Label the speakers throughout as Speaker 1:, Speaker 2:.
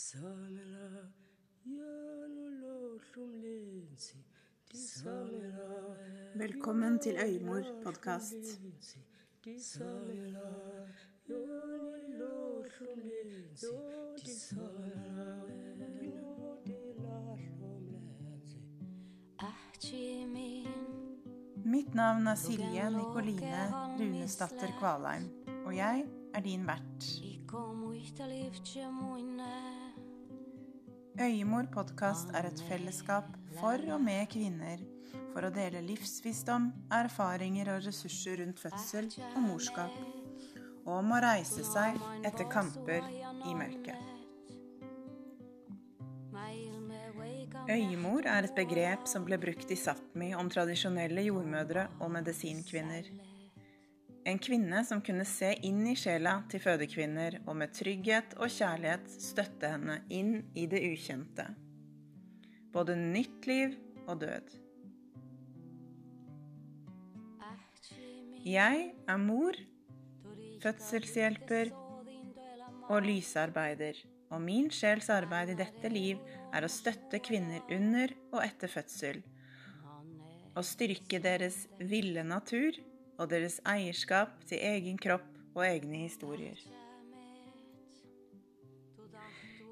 Speaker 1: Disamela, janololum lensi. Disamela,
Speaker 2: Velkommen til Øymor podkast.
Speaker 1: Disamela, janololum lensi. Disamela, janololum lensi.
Speaker 3: Ahti min
Speaker 2: Mitt navn er Silje Nikoline Runesdatter Kvalheim, og jeg er din vert. Øyemor podkast er et fellesskap for og med kvinner for å dele livsvisdom, erfaringer og ressurser rundt fødsel og morskap, og om å reise seg etter kamper i mørket. Øyemor er et begrep som ble brukt i Sápmi om tradisjonelle jordmødre og medisinkvinner. En kvinne som kunne se inn i sjela til fødekvinner og med trygghet og kjærlighet støtte henne inn i det ukjente. Både nytt liv og død. Jeg er mor, fødselshjelper og lysarbeider, og min sjels arbeid i dette liv er å støtte kvinner under og etter fødsel, og styrke deres ville natur og deres eierskap til egen kropp og egne historier.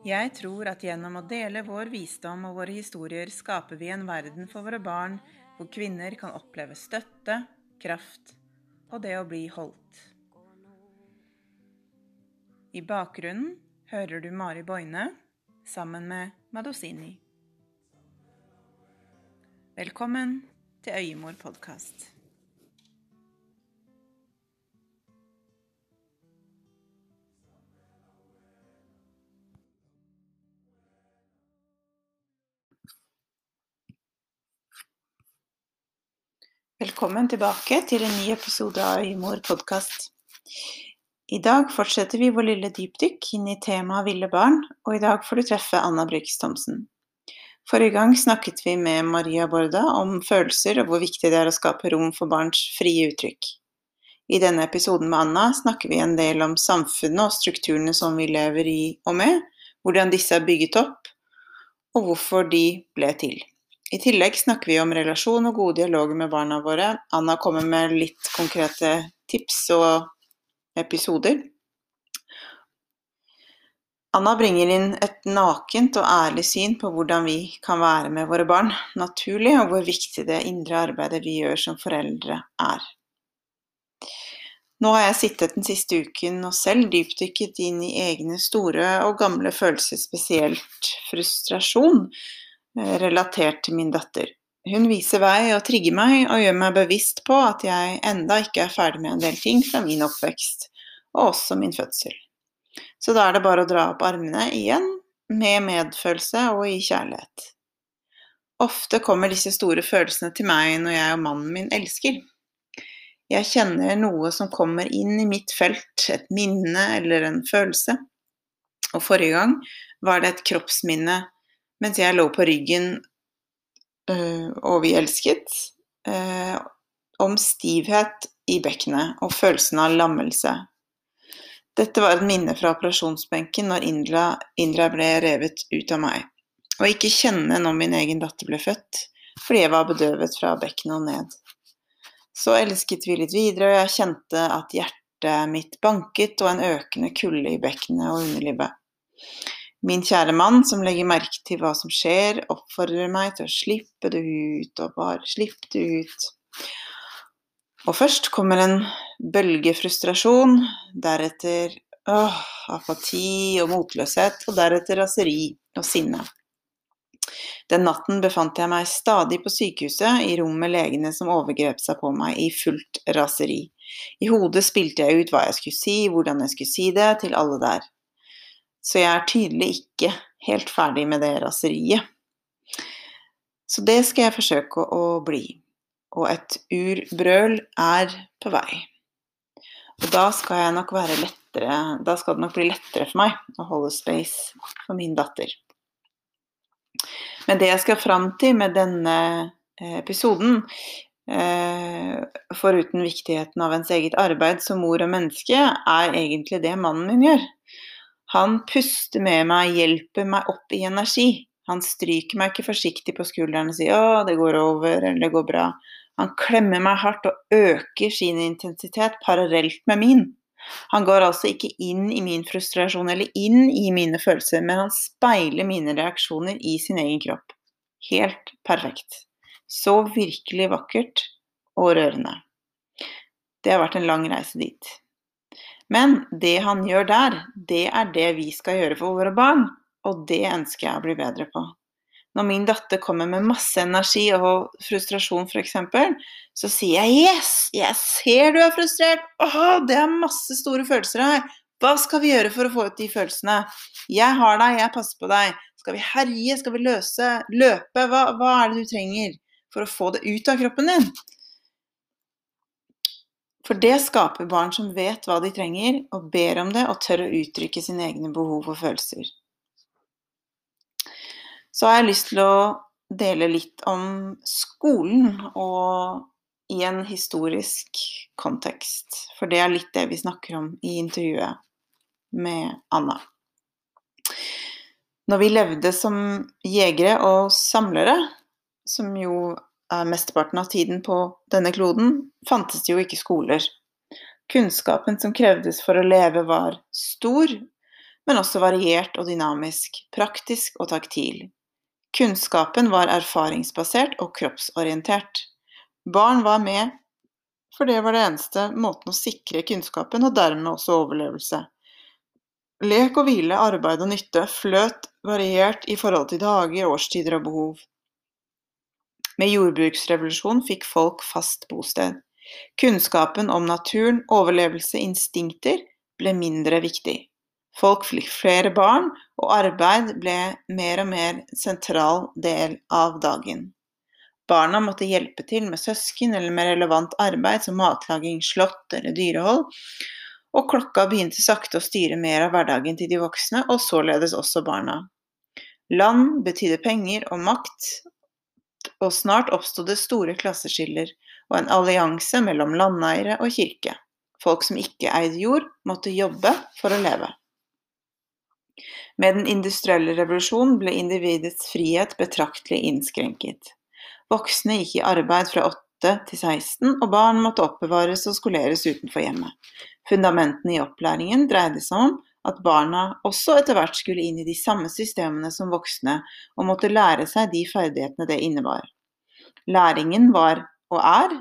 Speaker 2: Jeg tror at gjennom å dele vår visdom og våre historier skaper vi en verden for våre barn hvor kvinner kan oppleve støtte, kraft og det å bli holdt. I bakgrunnen hører du Mari Boine sammen med Madosini. Velkommen til Øyemor podkast. Velkommen tilbake til en ny episode av Øymor podcast. I dag fortsetter vi vår lille dypdykk inn i temaet ville barn, og i dag får du treffe Anna Bryggs Thomsen. Forrige gang snakket vi med Maria Borda om følelser og hvor viktig det er å skape rom for barns frie uttrykk. I denne episoden med Anna snakker vi en del om samfunnet og strukturene som vi lever i og med, hvordan disse er bygget opp, og hvorfor de ble til. I tillegg snakker vi om relasjon og god dialoger med barna våre. Anna kommer med litt konkrete tips og episoder. Anna bringer inn et nakent og ærlig syn på hvordan vi kan være med våre barn naturlig, og hvor viktig det indre arbeidet vi gjør som foreldre er. Nå har jeg sittet den siste uken og selv dypdykket inn i egne store og gamle følelser, spesielt frustrasjon Eh, relatert til min datter. Hun viser vei og trigger meg og gjør meg bevisst på at jeg enda ikke er ferdig med en del ting fra min oppvekst, og også min fødsel. Så da er det bare å dra opp armene igjen, med medfølelse og i kjærlighet. Ofte kommer disse store følelsene til meg når jeg og mannen min elsker. Jeg kjenner noe som kommer inn i mitt felt, et minne eller en følelse. Og forrige gang var det et kroppsminne mens jeg lå på ryggen øh, og vi elsket, eh, om stivhet i bekkenet og følelsen av lammelse. Dette var et minne fra operasjonsbenken når Indra, Indra ble revet ut av meg. Å ikke kjenne når min egen datter ble født, fordi jeg var bedøvet fra bekkenet og ned. Så elsket vi litt videre, og jeg kjente at hjertet mitt banket og en økende kulde i bekkenet og underlivet. Min kära man som lägger märke till vad som sker oppfordrer mig till att slippe det ut, och bara slippe det ut. Och först kommer en bølge frustrasjon, deretter åh, apati och motløshet, och deretter raseri och sinne. Den natten befant jag mig stadig på sykehuset, i rum med legene som overgrep sig på mig i fullt raseri. I hodet spilte jag ut vad jag skulle si, hvordan jag skulle si det, till alla där. Så jeg er tydelig ikke helt ferdig med det raseriet. Så det skal jeg forsøke å bli. Og et urbrøl er på vei. Og da skal jeg nok være lettere Da skal det nok bli lettere for meg å holde space for min datter. Men det jeg skal fram til med denne eh, episoden, eh, foruten viktigheten av ens eget arbeid som mor og menneske, er egentlig det mannen min gjør. Han puster med meg, hjelper meg opp i energi. Han stryker meg ikke forsiktig på skulderen og sier 'Å, det går over', eller 'det går bra'. Han klemmer meg hardt og øker sin intensitet parallelt med min. Han går altså ikke inn i min frustrasjon eller inn i mine følelser, men han speiler mine reaksjoner i sin egen kropp. Helt perfekt. Så virkelig vakkert og rørende. Det har vært en lang reise dit. Men det han gör där, det är det vi ska göra för våra barn, Och det önskar jag bli bättre på. När min dotter kommer med massa energi och frustration för exempel, så säger jag 'yes, jeg ser du är frustrerad, åh, det är massa stora känslor här. Vad ska vi göra för att få ut de känslorna? Jag har dig, jag passar på dig. Ska vi härja? Ska vi lösa? Löpa? Vad är det du tränger för att få det ut av kroppen din? For det skaper barn som vet hva de trenger, og ber om det, og tør å uttrykke sine egne behov og følelser. Så har jeg lyst til å dele litt om skolen, og i en historisk kontekst. For det er litt det vi snakker om i intervjuet med Anna. Når vi levde som jegere og samlere, som jo er mesteparten av tiden på denne kloden, fantes det jo ikke skoler. Kunnskapen som krevdes for å leve var stor, men også variert og dynamisk, praktisk og taktil. Kunnskapen var erfaringsbasert og kroppsorientert. Barn var med, for det var det eneste måten å sikre kunnskapen og dermed også overlevelse. Lek og hvile, arbeid og nytte fløt variert i forhold til dager, årstider og behov. Med jordbruksrevolutionen fick folk fast bosted. Kunnskapen om naturen, overlevelse, instinkter ble mindre viktig. Folk fikk flere barn, og arbeid ble mer og mer sentral del av dagen. Barna måtte hjelpe til med søsken eller med relevant arbeid som matlaging, slått eller dyrehold, og klokka begynte sakte å styre mer av hverdagen til de voksne, og således også barna. Land betydde penger og makt, og snart oppsto det store klasseskiller og en allianse mellom landeiere og kirke. Folk som ikke eide jord, måtte jobbe for å leve. Med den industrielle revolusjonen ble individets frihet betraktelig innskrenket. Voksne gikk i arbeid fra 8 til 16, og barn måtte oppbevares og skoleres utenfor hjemmet. Fundamentene i opplæringen dreide seg om at barna også etter hvert skulle inn i de samme systemene som voksne, og måtte lære seg de ferdighetene det innebar. Læringen var, og er,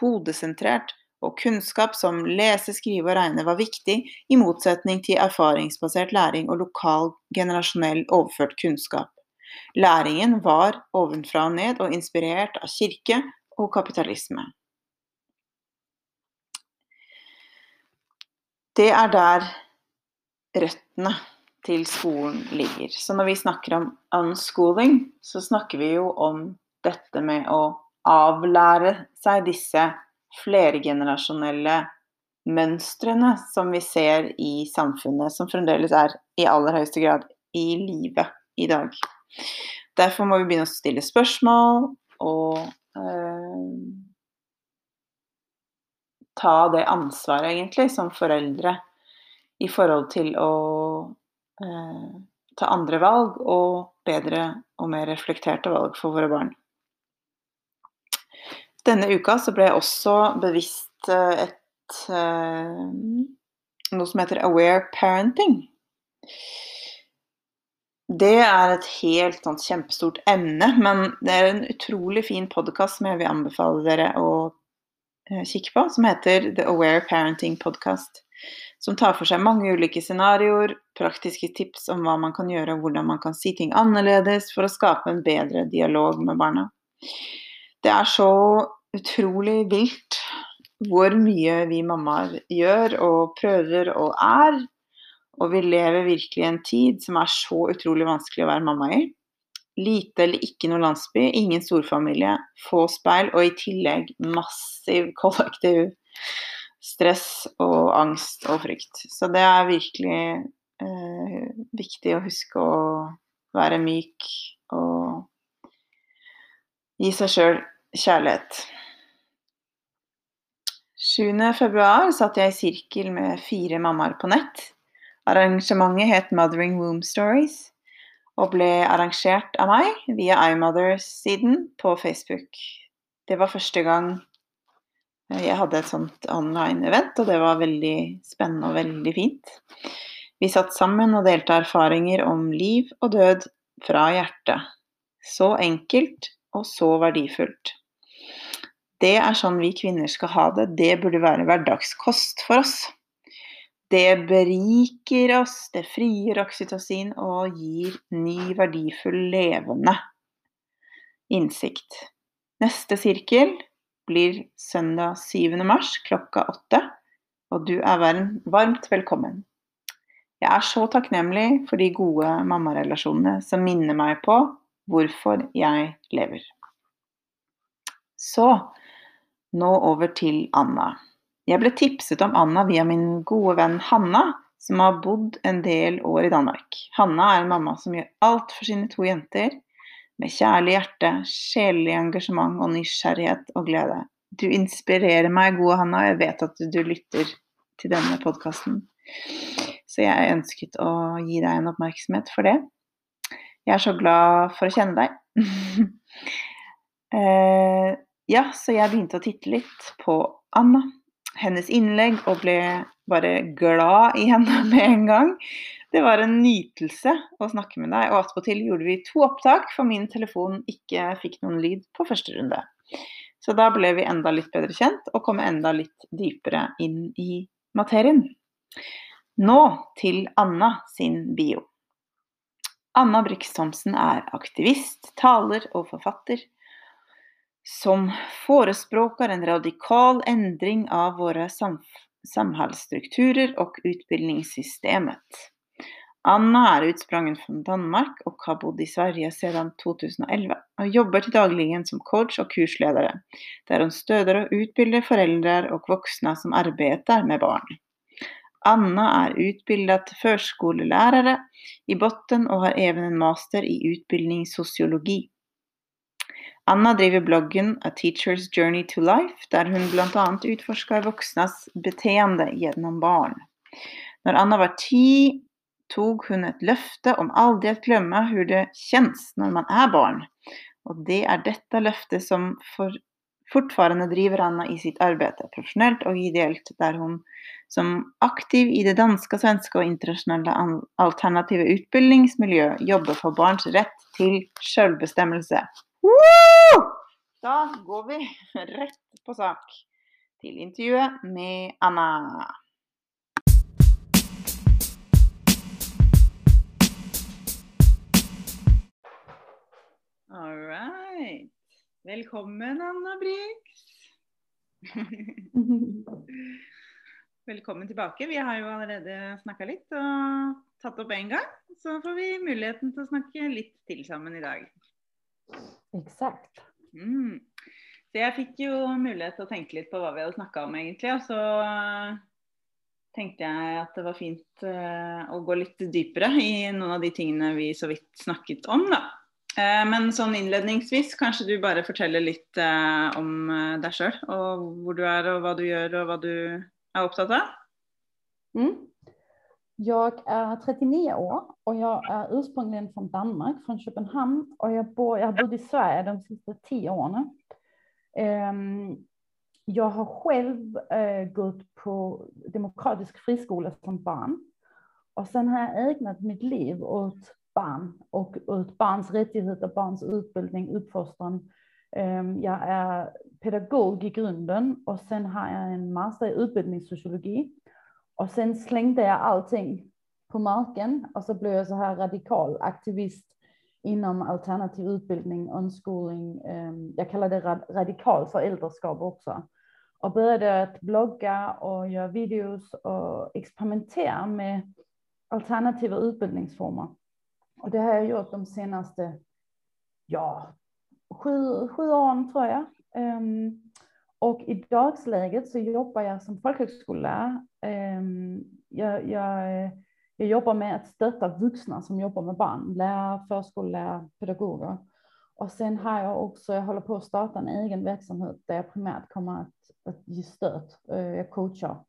Speaker 2: hodesentrert, og kunnskap som lese, skrive og regne var viktig, i motsetning til erfaringsbasert læring og lokal, generasjonell overført kunnskap. Læringen var ovenfra og ned og inspirert av kirke og kapitalisme. Det er der røttene til skolen ligger. Så når vi snakker om unschooling, så snakker vi jo om dette med å avlære seg disse flergenerasjonelle mønstrene som vi ser i samfunnet, som fremdeles er i aller høyeste grad i live i dag. Derfor må vi begynne å stille spørsmål og eh, ta det ansvaret, egentlig, som foreldre i forhold til å eh, ta andre valg og bedre og mer reflekterte valg for våre barn. Denne uka så ble jeg også bevisst eh, et eh, noe som heter aware parenting. Det er et helt sånn kjempestort emne, men det er en utrolig fin podkast som jeg vil anbefale dere å kika kikke på, som heter The Aware Parenting Podcast. Som tar for seg mange ulike scenarioer, praktiske tips om hva man kan gjøre og hvordan man kan si ting annerledes for å skape en bedre dialog med barna. Det er så utrolig vilt hvor mye vi mammaer gjør og prøver og er. Og vi lever virkelig i en tid som er så utrolig vanskelig å være mamma i. Lite eller ikke noe landsby, ingen storfamilie, få speil og i tillegg massiv kollektiv stress og angst og frykt. Så det er virkelig eh, viktig å huske å være myk og gi seg sjøl kjærlighet. 7. februari satt jeg i sirkel med fire mammaer på nett.
Speaker 4: Arrangementet het Mothering Womb Stories og ble arrangert av meg via iMothers-siden på Facebook. Det var første gang Eh, jeg hadde et sånt online-event, og det var veldig spennende og veldig fint. Vi satt sammen og delte erfaringer om liv og død fra hjertet. Så enkelt og så verdifullt. Det er sånn vi kvinner skal ha det. Det burde være hverdagskost for oss. Det beriker oss, det frigjør oksytocin og gir ny, verdifull, levende innsikt. Neste sirkel blir söndag 7. mars klokka åtte, og du er varm, varmt velkommen. Jeg er så takknemlig for de gode mammarelasjonene som minner meg på hvorfor jeg lever. Så nå over til Anna. Jeg ble tipset om Anna via min gode venn Hanna, som har bodd en del år i Danmark. Hanna er en mamma som gjør alt for sine to jenter, med kjærlig hjerte, sjelelig engasjement og nysgjerrighet og glede. Du inspirerer meg, gode Hanna, og jeg vet at du lytter til denne podkasten. Så jeg ønsket å gi deg en oppmerksomhet for det. Jeg er så glad for å kjenne deg. eh, ja, så jeg begynte å titte litt på Anna, hennes innlegg, og ble bare glad i henne med en gang. Det var en nytelse å snakke med deg, og attpåtil gjorde vi to opptak, for min telefon ikke fikk noen lyd på første runde. Så da ble vi enda litt bedre kjent, og kom enda litt dypere inn i materien. Nå til Anna sin bio. Anna Brix Thomsen er aktivist, taler og forfatter som förespråkar en radikal ändring av våra sam samhällsstrukturer och utbildningssystemet. Anna är utsprungen från Danmark och har bott i Sverige sedan 2011 och jobbar till dagligen som coach och kursledare, där hon stöder och utbildar föräldrar och vuxna som arbetar med barn. Anna är utbildad förskolelärare i botten och har även en master i utbildning sociologi. Anna driver bloggen A Teacher's Journey to Life, där hon bland annat utforskar vuxnas beteende genom barn. När Anna var 10 tog hon ett löfte om aldrig att glömma hur det känns när man är barn. Och det är detta löfte som för, fortfarande driver Anna i sitt arbete, professionellt och ideellt, där hon som aktiv i det danska, svenska och internationella alternativa utbildningsmiljö jobbar för barns rätt till självbestämmelse. Woo! Då går vi rätt på sak till intervjun med Anna. All right. Velkommen, Anna Brix. Velkommen tilbake. Vi har jo allerede snakka litt og tatt opp én gang. Så får vi muligheten til å snakke litt til sammen i dag. Mm. Så jeg fikk jo mulighet til å tenke litt på hva vi hadde snakka om, egentlig. Og så tenkte jeg at det var fint uh, å gå litt dypere i noen av de tingene vi så vidt snakket om, da. Eh, men sånn innledningsvis, kanskje du bare forteller litt eh, om eh, deg sjøl. Og hvor du er, og hva du gjør, og hva du er opptatt av?
Speaker 5: Mm. Jag är 39 år och jag är ursprungligen från Danmark, från Köpenhamn. Och jag, bor, jag har bott i Sverige de sista tio åren. Um, ehm, jag har själv uh, gått på demokratisk friskola som barn. Och sen har jag ägnat mitt liv åt barn och åt barns rättigheter, barns utbildning, uppfostran. Ehm, jag är pedagog i grunden och sen har jag en master i utbildningssociologi och sen slängde jag allting på marken och så blev jag så här radikal aktivist inom alternativ utbildning, unschooling. Ehm, jag kallar det radikal föräldraskap också. Och började att blogga och göra videos och experimentera med alternativa utbildningsformer. Och det har jag gjort de senaste, ja, sju, sju åren tror jag. Um, och i dagsläget så jobbar jag som folkhögskollärare. Um, jag, jag, jag, jobbar med att stötta vuxna som jobbar med barn, lärare, förskollärare, pedagoger. Och sen har jag också, jag håller på att starta en egen verksamhet där jag primärt kommer att, att ge stöd. Eh, jag coachar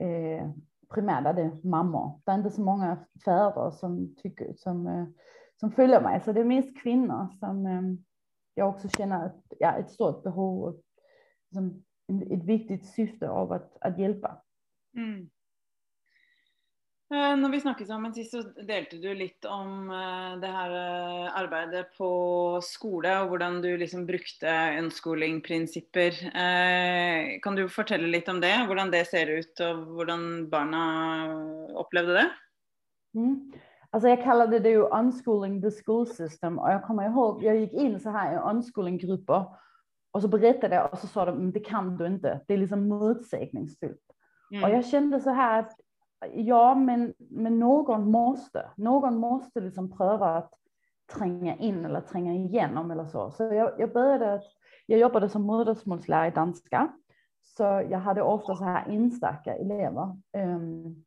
Speaker 5: eh, primärt är det mammor. Det är inte så många fäder som, tycker, som, eh, som följer mig, så det är mest kvinnor som eh, jag också känner ett, ja, ett stort behov och liksom ett viktigt syfte av att, att hjälpa.
Speaker 2: Mm. Eh, Når vi snakket sammen sist, så delte du litt om eh, det her eh, arbeidet på skole, og hvordan du liksom brukte unschooling-prinsipper. Eh, Kan du fortelle litt om det? Hvordan det ser ut, og hvordan barna opplevde det?
Speaker 5: Mm. Alltså jag kallade det ju unschooling the school system och jag kommer ihåg, jag gick in så här i unschooling-grupper och så berättade jag och så sa de, "Men det kan du inte, det är liksom motsägningsfullt.
Speaker 2: Mm.
Speaker 5: Och jag kände så här att ja, men, men någon måste, någon måste liksom pröva att tränga in eller tränga igenom eller så. Så jag, jag började, jag jobbade som modersmålslärare i danska, så jag hade ofta så här enstaka elever. Ehm,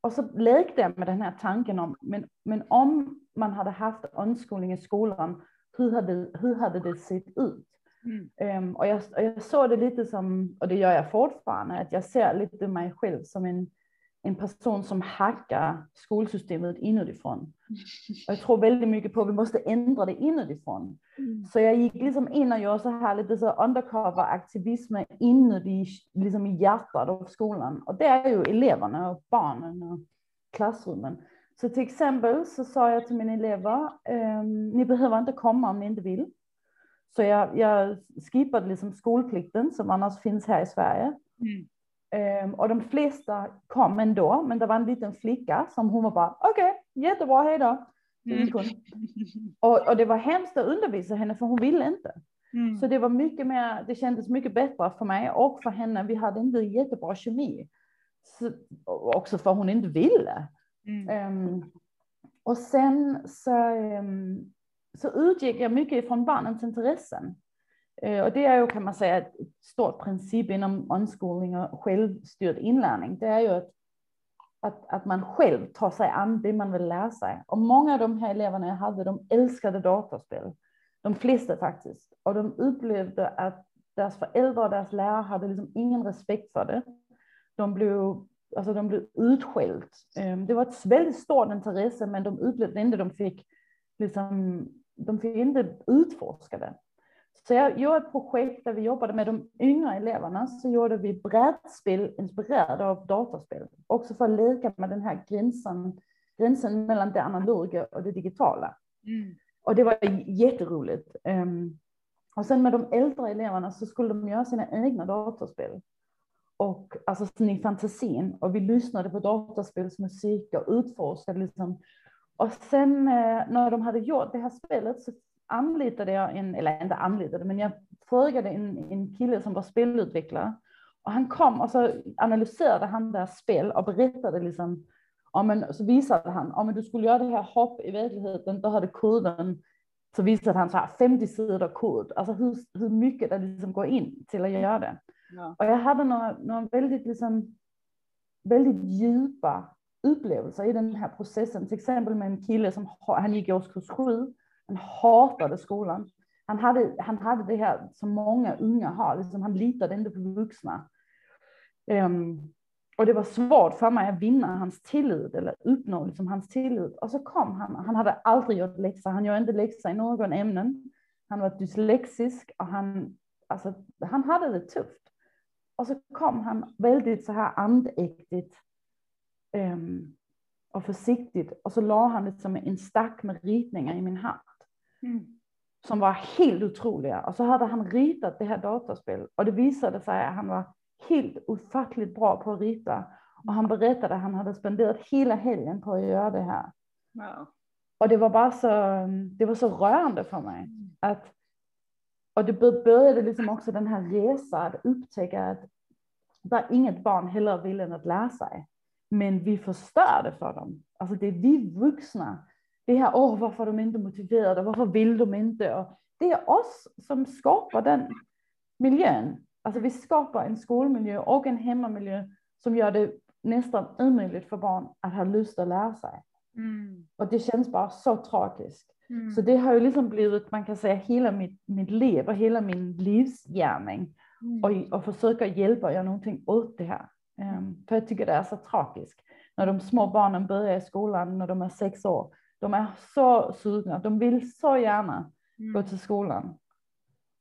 Speaker 5: och så lekte jag med den här tanken om, men, men om man hade haft unschooling i skolan, hur hade, hur hade det sett ut?
Speaker 2: Mm.
Speaker 5: Ehm, och, jag, och jag såg det lite som, och det gör jag fortfarande, att jag ser lite mig själv som en, en person som hackar skolsystemet inifrån. Och jag tror väldigt mycket på att vi måste ändra det inifrån. Så jag gick liksom in och gjorde så här lite så undercover aktivism inuti, liksom i hjärtat av skolan. Och det är ju eleverna och barnen och klassrummen. Så till exempel så sa jag till mina elever, ehm, ni behöver inte komma om ni inte vill. Så jag, jag skippade liksom skolplikten som annars finns här i Sverige.
Speaker 2: Mm.
Speaker 5: Ehm, och de flesta kom ändå, men det var en liten flicka som hon var bara, okej, jättebra, hej då. Hon. Och, och det var hemskt att undervisa henne för hon ville inte.
Speaker 2: Mm.
Speaker 5: Så det var mycket mer, det kändes mycket bättre för mig och för henne. Vi hade inte jättebra kemi. Så, också för hon inte ville.
Speaker 2: Mm.
Speaker 5: Ehm, och sen så, ehm, så utgick jag mycket ifrån barnens intressen. Øh, och det är ju kan man säga ett stort princip inom unschooling och självstyrd inlärning. Det är ju att, att, att man själv tar sig an det man vill lära sig. Och många av de här eleverna jag hade, de älskade datorspel. De flesta faktiskt. Och de upplevde att deras föräldrar och deras lärare hade liksom ingen respekt för det. De blev, alltså de blev utskällt. Øh, det var ett väldigt stort intresse, men de upplevde inte de fick, liksom, de fick inte utforska det. Så jag gjorde ett projekt där vi jobbade med de yngre eleverna. Så gjorde vi brädspel inspirerade av datorspel. Också för att leka med den här gränsen, gränsen mellan det analoga och det digitala.
Speaker 2: Mm.
Speaker 5: Och det var jätteroligt. Um, och sen med de äldre eleverna så skulle de göra sina egna datorspel. Och alltså sen i fantasin. Och vi lyssnade på datorspelsmusik och utforskade liksom. Och sen eh, när de hade gjort det här spelet så anlitade jag en, eller inte anlitade, men jag frågade en, en kille som var spelutvecklare. Och han kom och så analyserade han deras spel och berättade liksom, ja men så visade han, ja men du skulle göra det här hopp i verkligheten, då hade koden, så visade han så här 50 sidor kod, alltså hur, hur mycket det liksom går in till att göra det.
Speaker 2: Ja.
Speaker 5: Och jag hade några, några väldigt, liksom, väldigt djupa upplevelser i den här processen. Till exempel med en kille som ha- han gick i årskurs sju. Han hatade skolan. Han hade, han hade det här som många unga har, liksom, han litade inte på vuxna. Um, och det var svårt för mig att vinna hans tillit eller uppnå liksom, hans tillit. Och så kom han, han hade aldrig gjort läxor, han gjorde inte läxor i någon ämnen. Han var dyslexisk och han, alltså, han hade det tufft. Och så kom han väldigt så här andäktigt um, och försiktigt och så la han liksom en stack med ritningar i min hand
Speaker 2: Mm.
Speaker 5: som var helt otroliga. Och så hade han ritat det här dataspel och det visade sig att han var helt ofattligt bra på att rita. Och han berättade att han hade spenderat hela helgen på att göra det här.
Speaker 2: Wow.
Speaker 5: Och det var bara så, det var så rörande för mig. Att, och det bör- började liksom också den här resan att upptäcka att där inget barn heller vill än att lära sig. Men vi förstör det för dem. Alltså det är vi vuxna. Det här, åh varför är de inte motiverade, varför vill de inte? Och det är oss som skapar den miljön. Alltså vi skapar en skolmiljö och en hemmamiljö som gör det nästan omöjligt för barn att ha lust att lära sig.
Speaker 2: Mm.
Speaker 5: Och det känns bara så tragiskt.
Speaker 2: Mm.
Speaker 5: Så det har ju liksom blivit, man kan säga, hela mitt, mitt liv och hela min livsgärning.
Speaker 2: Mm.
Speaker 5: Och, och försöka hjälpa och göra någonting åt det här. Um, för jag tycker det är så tragiskt när de små barnen börjar i skolan när de är sex år. De är så sugna, de vill så gärna gå till skolan.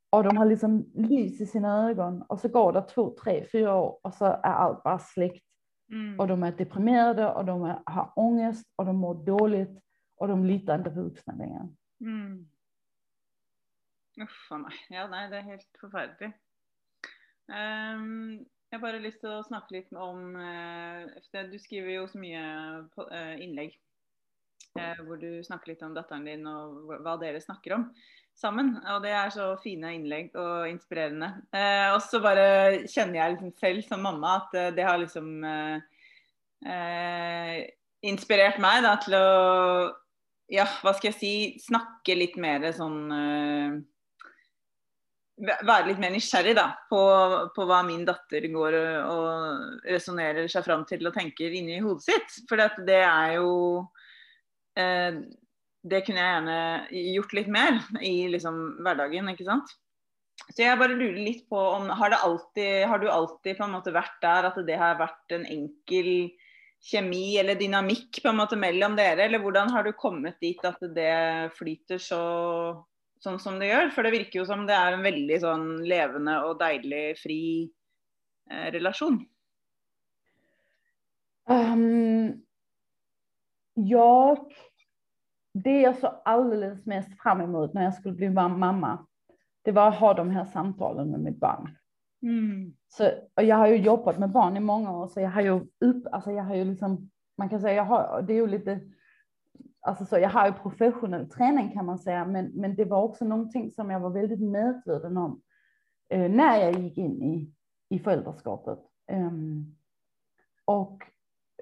Speaker 5: Och de har liksom lys i sina ögon och så går det två, tre, fyra år och så är allt bara släckt.
Speaker 4: Mm.
Speaker 5: Och de är deprimerade och de är, har ångest och de mår dåligt och de litar inte på vuxna längre.
Speaker 4: Mm. Uff meg. Ja, nei, det er helt forferdelig. Ehm, jeg har bare lyst til å snakke litt om eh, for det- Du skriver jo så på, eh, innlegg eh, Eh, hvor du snakker litt om datteren din og hva- dere snakker om sammen. Og det er så fine innlegg og inspirerende. Eh, og så bare kjenner jeg liksom selv som mamma at eh, det har liksom eh, eh, inspirert meg da, til å ja, hva skal jeg si, snakke litt mer sånn eh, Være litt mer nysgjerrig da, på, på hva min datter går og, og resonnerer seg fram til og tenker inni hodet sitt. For det er jo eh, Det kunne jeg gjerne gjort litt mer i liksom hverdagen, ikke sant. Så jeg bare lurer litt på om har, det alltid, har du alltid på en måte vært der at det har vært en enkel kjemi eller dynamikk på en måte mellom dere, eller hvordan har du kommet dit at det flyter så sånn som det gjør? For det virker jo som det er en veldig sånn levende og deilig, fri eh, relasjon.
Speaker 5: Um, jag, det jag så alldeles mest fram emot när jag skulle bli mam- mamma, det var att ha de här samtalen med mitt barn. Så, och jag har ju jobbat med barn i många år, så jag har ju upp, alltså jag har ju liksom, man kan säga, jag har, det är ju lite, alltså så jag har ju professionell träning kan man säga, men, men det var också någonting som jag var väldigt medveten om eh, när jag gick in i, i föräldraskapet. Ehm, och,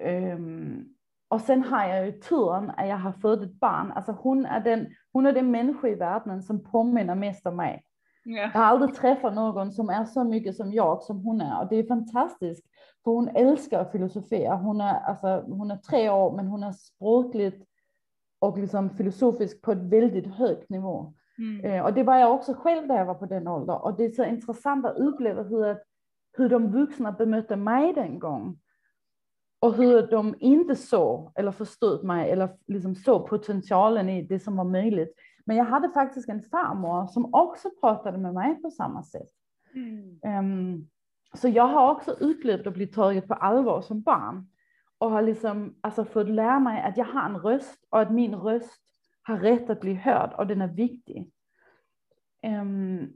Speaker 5: ehm, och sen har jag ju turen att jag har fått ett barn, alltså hon är den, hon är den människa i världen som påminner mest om mig.
Speaker 4: Ja.
Speaker 5: Jag har aldrig träffat någon som är så mycket som jag som hon är och det är fantastiskt för hon älskar att filosofera. Hon är, alltså, hon är tre år men hon är språkligt och liksom filosofiskt på ett väldigt högt nivå.
Speaker 4: Mm.
Speaker 5: Eh, och det var jag också själv när jag var på den åldern och det är så intressant att uppleva hur, hur de vuxna bemötte mig den gången. Och hur de inte såg eller förstod mig eller liksom såg potentialen i det som var möjligt. Men jag hade faktiskt en farmor som också pratade med mig på samma sätt.
Speaker 4: Mm.
Speaker 5: Ehm, så jag har också upplevt att bli taget på allvar som barn. Och har liksom alltså fått lära mig att jag har en röst och att min röst har rätt att bli hörd och den är viktig. Ehm,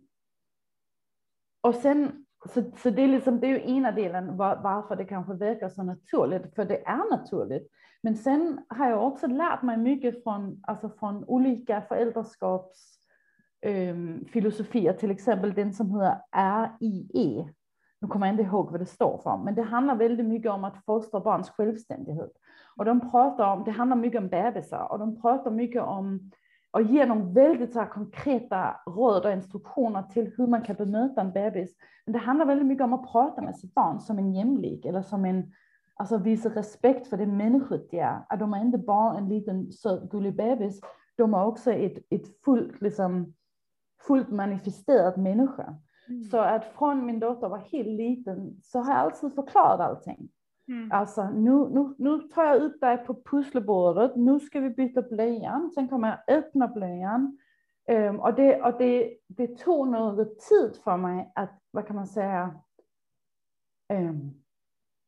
Speaker 5: och sen, så, så det är liksom, det är ju ena delen var, varför det kanske verkar så naturligt, för det är naturligt. Men sen har jag också lärt mig mycket från, alltså från olika föräldraskapsfilosofier, ehm, till exempel den som heter RIE. Nu kommer jag inte ihåg vad det står för, men det handlar väldigt mycket om att fostra barns självständighet. Och de pratar om, det handlar mycket om bebisar och de pratar mycket om och ger dem väldigt så konkreta råd och instruktioner till hur man kan bemöta en bebis. Men det handlar väldigt mycket om att prata med sitt barn som en jämlik eller som en, alltså visa respekt för det människan de är. Att de är inte bara en liten söt gullig bebis, de är också ett, ett fullt, liksom, fullt manifesterat människa. Så att från min dotter var helt liten så har jag alltid förklarat allting.
Speaker 4: Mm.
Speaker 5: Alltså nu, nu, nu tar jag upp dig på pusselbordet, nu ska vi byta blöjan, sen kommer jag öppna blöjan. Um, och det, och det, det tog något tid för mig att, vad kan man säga, um,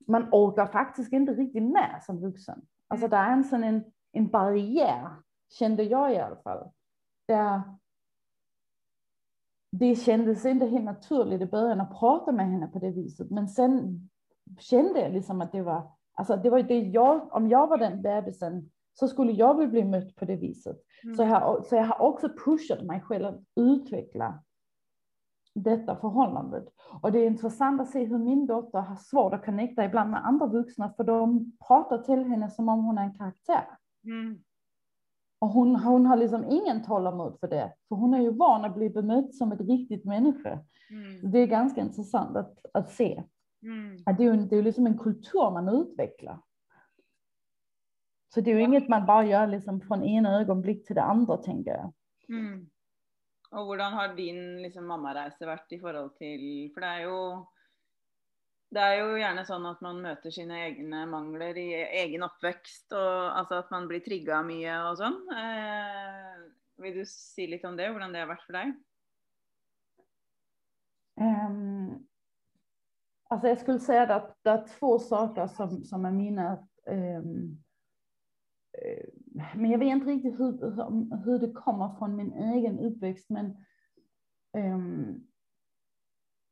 Speaker 5: man orkar faktiskt inte riktigt med som vuxen. Alltså det är en sån en, en barriär, kände jag i alla fall. Där det kändes inte helt naturligt i början att prata med henne på det viset. Men sen kände jag liksom att det var, alltså det var det jag, om jag var den bebisen så skulle jag väl bli mött på det viset. Så, jag, har- så jag har också pushat mig själv att utveckla detta förhållandet. Och det är intressant att se hur min dotter har svårt att connecta ibland med andra vuxna för de pratar till henne som om hon är en karaktär.
Speaker 4: Mm.
Speaker 5: Och hon, hon har liksom ingen tålamod för det, för hon är ju van att bli bemött som ett riktigt människa.
Speaker 4: Mm.
Speaker 5: Det är ganska intressant att, att se.
Speaker 4: Mm.
Speaker 5: Att det är ju det är ju liksom en kultur man utvecklar. Så det är ju inget man bara gör liksom från ena ögonblick till det andra, tänker jag.
Speaker 4: Mm. Og hvordan har din liksom, mammareise vært i forhold til For det er jo det er jo gjerne sånn at man møter sine egne mangler i egen oppvekst, og altså at man blir trigga mye og sånn. Eh, vil du si litt om det, hvordan det har vært for deg?
Speaker 5: Um, alltså jag skulle säga att det är två saker som, som är mina um, men jag vet inte riktigt hur, hur, det kommer från min egen uppväxt. Men um,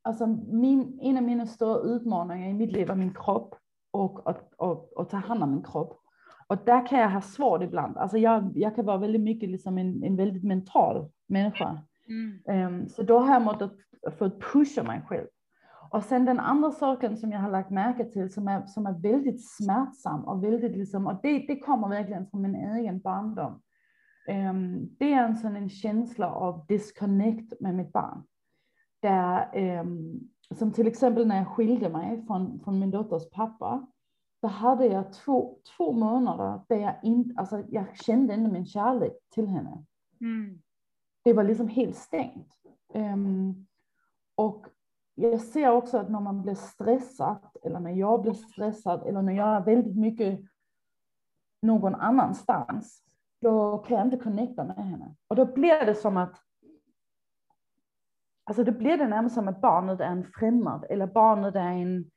Speaker 5: alltså min, en av mina stora utmaningar i mitt liv är min kropp och att och, och ta hand om min kropp. Och där kan jag ha svårt ibland. Alltså jag, jag kan vara väldigt mycket liksom en, en väldigt mental människa. Mm. Um, så då har jag för att pusha mig själv. Och sen den andra saken som jag har lagt märke till som är, som är väldigt smärtsam och väldigt liksom, och det, det kommer verkligen från min egen barndom. Um, det är en sån en känsla av disconnect med mitt barn. Där, um, som till exempel när jag skilde mig från, från min dotters pappa, då hade jag två, två månader där jag inte, alltså jag kände inte min kärlek till henne. Mm. Det var liksom helt stängt. Um, och jag ser också att när man blir stressad eller när jag blir stressad eller när jag är väldigt mycket någon annanstans, då kan jag inte connecta med henne. Och då blir det som att Alltså då blir det närmast som att barnet är en främmande eller barnet är en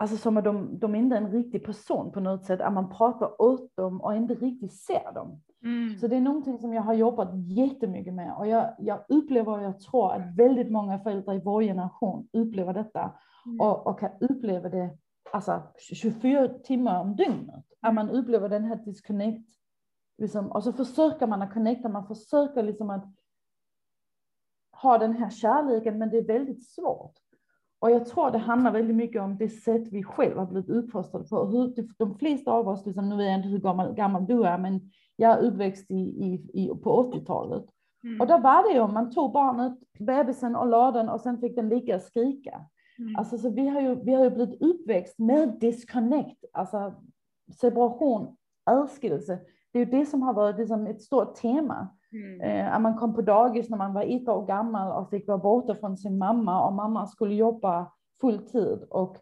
Speaker 5: Alltså som att de, de inte är en riktig person på något sätt, att man pratar åt dem och inte riktigt ser dem. Mm. Så det är någonting som jag har jobbat jättemycket med och jag, jag upplever och jag tror att väldigt många föräldrar i vår generation upplever detta mm. och, och kan uppleva det alltså 24 timmar om dygnet. Att man upplever den här disconnect liksom, och så försöker man att connecta, man försöker liksom att ha den här kärleken men det är väldigt svårt. Och jag tror det handlar väldigt mycket om det sätt vi själva blivit utfostrade på. Hur, de flesta av oss, liksom, nu vet jag inte hur gammal, gammal du är, men jag är uppväxt i, i, i på 80-talet. Mm. Och då var det ju, man tog barnet, bebisen och lade den och sen fick den ligga och skrika. Mm. Alltså, så vi har, ju, vi har ju blivit uppväxt med disconnect, alltså separation, älskelse. Det är ju det som har varit liksom ett stort tema. Mm. Eh, att man kom på dagis när man var ett år gammal och fick vara borta från sin mamma och mamma skulle jobba fulltid. Och,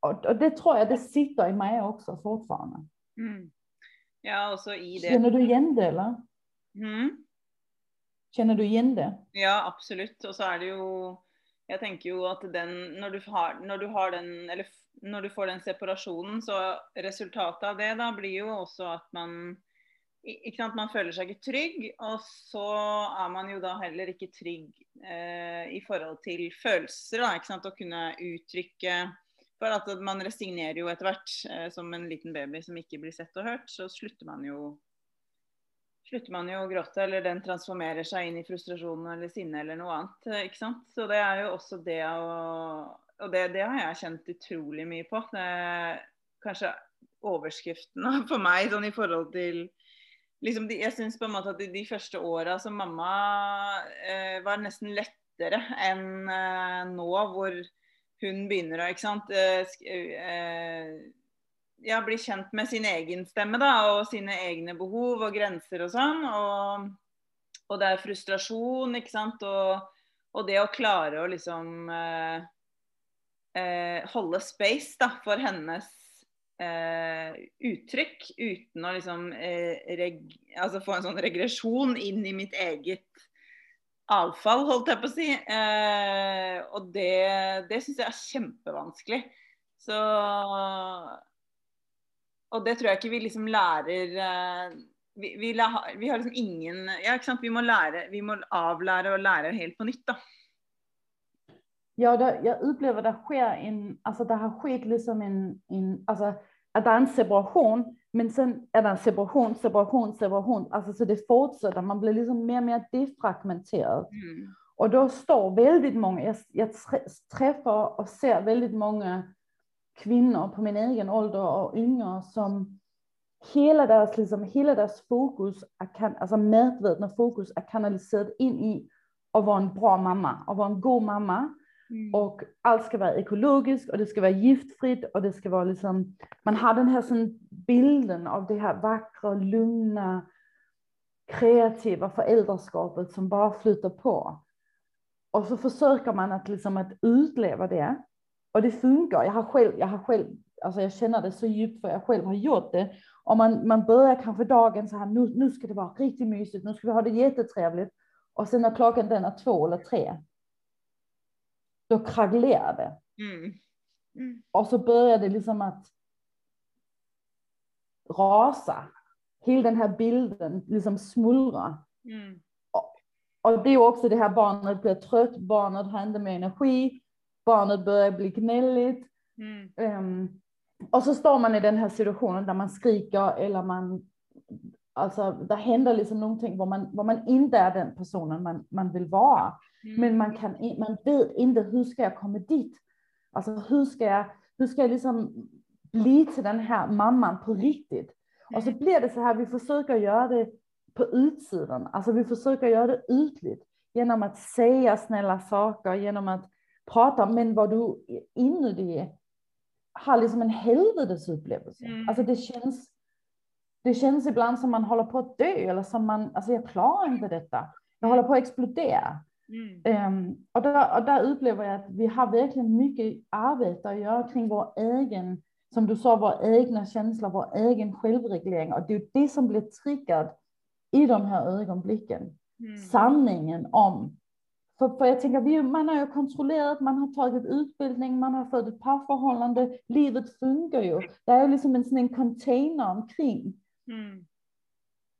Speaker 5: och, och det tror jag det sitter i mig också fortfarande. Mm.
Speaker 4: Ja, också i det.
Speaker 5: Känner du igen det eller? Mm. Känner du igen det?
Speaker 4: Ja, absolut. Och så är det ju, jag tänker ju att den, när du har, när du har den, eller när du får den separationen, så resultatet av det då blir ju också att man ikke sant, Man føler seg ikke trygg, og så er man jo da heller ikke trygg eh, i forhold til følelser. da, ikke sant, Å kunne uttrykke For at man resignerer jo etter hvert. Eh, som en liten baby som ikke blir sett og hørt, så slutter man jo slutter man jo å gråte, eller den transformerer seg inn i frustrasjon eller sinne eller noe annet. Eh, ikke sant? Så det er jo også det å Og det, det har jeg kjent utrolig mye på. Det kanskje overskriften for meg sånn i forhold til liksom de, Jeg syns på en måte at de, de første åra som mamma eh, var nesten lettere enn eh, nå, hvor hun begynner å ikke sant, eh, eh, ja, bli kjent med sin egen stemme da, og sine egne behov og grenser og sånn. Og, og det er frustrasjon, ikke sant. Og, og det å klare å liksom eh, eh, holde space da, for hennes eh, uttryck utan att liksom eh, reg, altså få en sån regression in i mitt eget avfall, holdt jag på att säga. Eh, och det, det syns jag är kjempevanskelig. Så och det tror jag inte vi liksom lærer eh, vi, vi, vi, har liksom ingen Ja, ikke sant. Vi må lære, vi må avlære og lære helt på nytt, da.
Speaker 5: Ja, det, jag upplever det sker en, alltså det har skett liksom en, en alltså att det är en separation, men sen är det en separation, separation, separation, alltså så det fortsätter, man blir liksom mer och mer defragmenterad. Mm. Och då står väldigt många, jag, jag träffar och ser väldigt många kvinnor på min egen ålder och yngre som hela deras, liksom, hela deras fokus, är, alltså medvetna fokus är kanaliserat in i att vara en bra mamma, att vara en god mamma. Mm. Och allt ska vara ekologiskt och det ska vara giftfritt och det ska vara liksom, man har den här sån bilden av det här vackra, lugna, kreativa föräldraskapet som bara flyter på. och så försöker man att liksom att utleva det. Och det funkar. Jag har själv, jag har själv, alltså jag känner det så djupt för jag själv har gjort det. Och man, man börjar kanske dagen så här, nu, nu ska det vara riktigt mysigt, nu ska vi ha det jättetrevligt. Och sen när klockan den är två eller tre, då krackelerar det.
Speaker 4: Mm. Mm.
Speaker 5: Och så börjar det liksom att rasa. Hela den här bilden liksom smuldra.
Speaker 4: Mm.
Speaker 5: Och det är också det här barnet blir trött, barnet har inte mer energi, barnet börjar bli gnälligt.
Speaker 4: Mm.
Speaker 5: Um, och så står man i den här situationen där man skriker eller man, alltså det händer liksom någonting var man, var man inte är den personen man, man vill vara.
Speaker 4: Mm.
Speaker 5: Men man, kan, man vet inte hur ska jag komma dit? Alltså hur ska jag, hur ska jag liksom bli till den här mamman på riktigt? Och så blir det så här, vi försöker göra det på utsidan, alltså vi försöker göra det ytligt genom att säga snälla saker, genom att prata, men vad du inuti har liksom en helvetesupplevelse.
Speaker 4: Mm.
Speaker 5: Alltså det känns, det känns ibland som man håller på att dö eller som man, alltså jag klarar inte detta. Jag håller på att explodera.
Speaker 4: Mm.
Speaker 5: Ehm, och, där, och där upplever jag att vi har verkligen mycket arbete att göra kring vår egen, som du sa, våra egna känslor, vår egen självreglering. Och det är det som blir triggad i de här ögonblicken.
Speaker 4: Mm.
Speaker 5: Sanningen om, för, för jag tänker, vi, man har ju kontrollerat, man har tagit utbildning, man har fått ett parförhållande, livet funkar ju. Det är ju liksom en sån en container omkring
Speaker 4: Mm.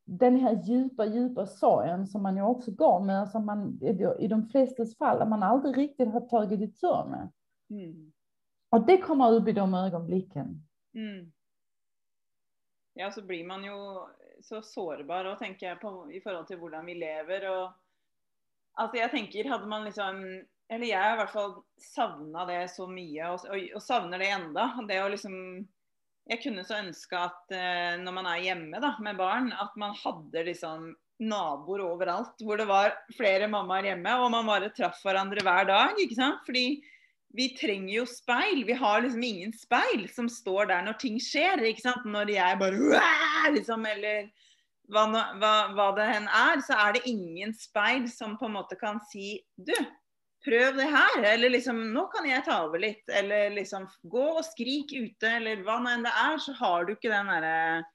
Speaker 5: den här djupa, djupa sorgen som man ju också går med, som man i- de flestas fall, att man aldrig riktigt har tagit itu med.
Speaker 4: Mm.
Speaker 5: Och det kommer upp i de ögonblicken.
Speaker 4: Mm. Ja, så blir man jo så sårbar tenker jeg på i forhold til hvordan vi lever og Altså, jeg tenker hadde man liksom Eller har i hvert fall savna det så mye, og, og, og savner det enda. Det å liksom jag kunde så önska att eh, man är hemma då, med barn, att man hade liksom nabor överallt, där det var flera mammor hemma och man bara träffade varandra varje dag. För vi tränger ju speil. Vi har liksom ingen speil som står där när ting sker. När jag bara liksom, Eller vad, vad, vad det än är, så är det ingen speil som på något kan si Du, prøv det her. Eller liksom Nå kan jeg ta over litt. Eller liksom gå og skrik ute, eller hva nå enn det er. Så har du ikke den derre eh,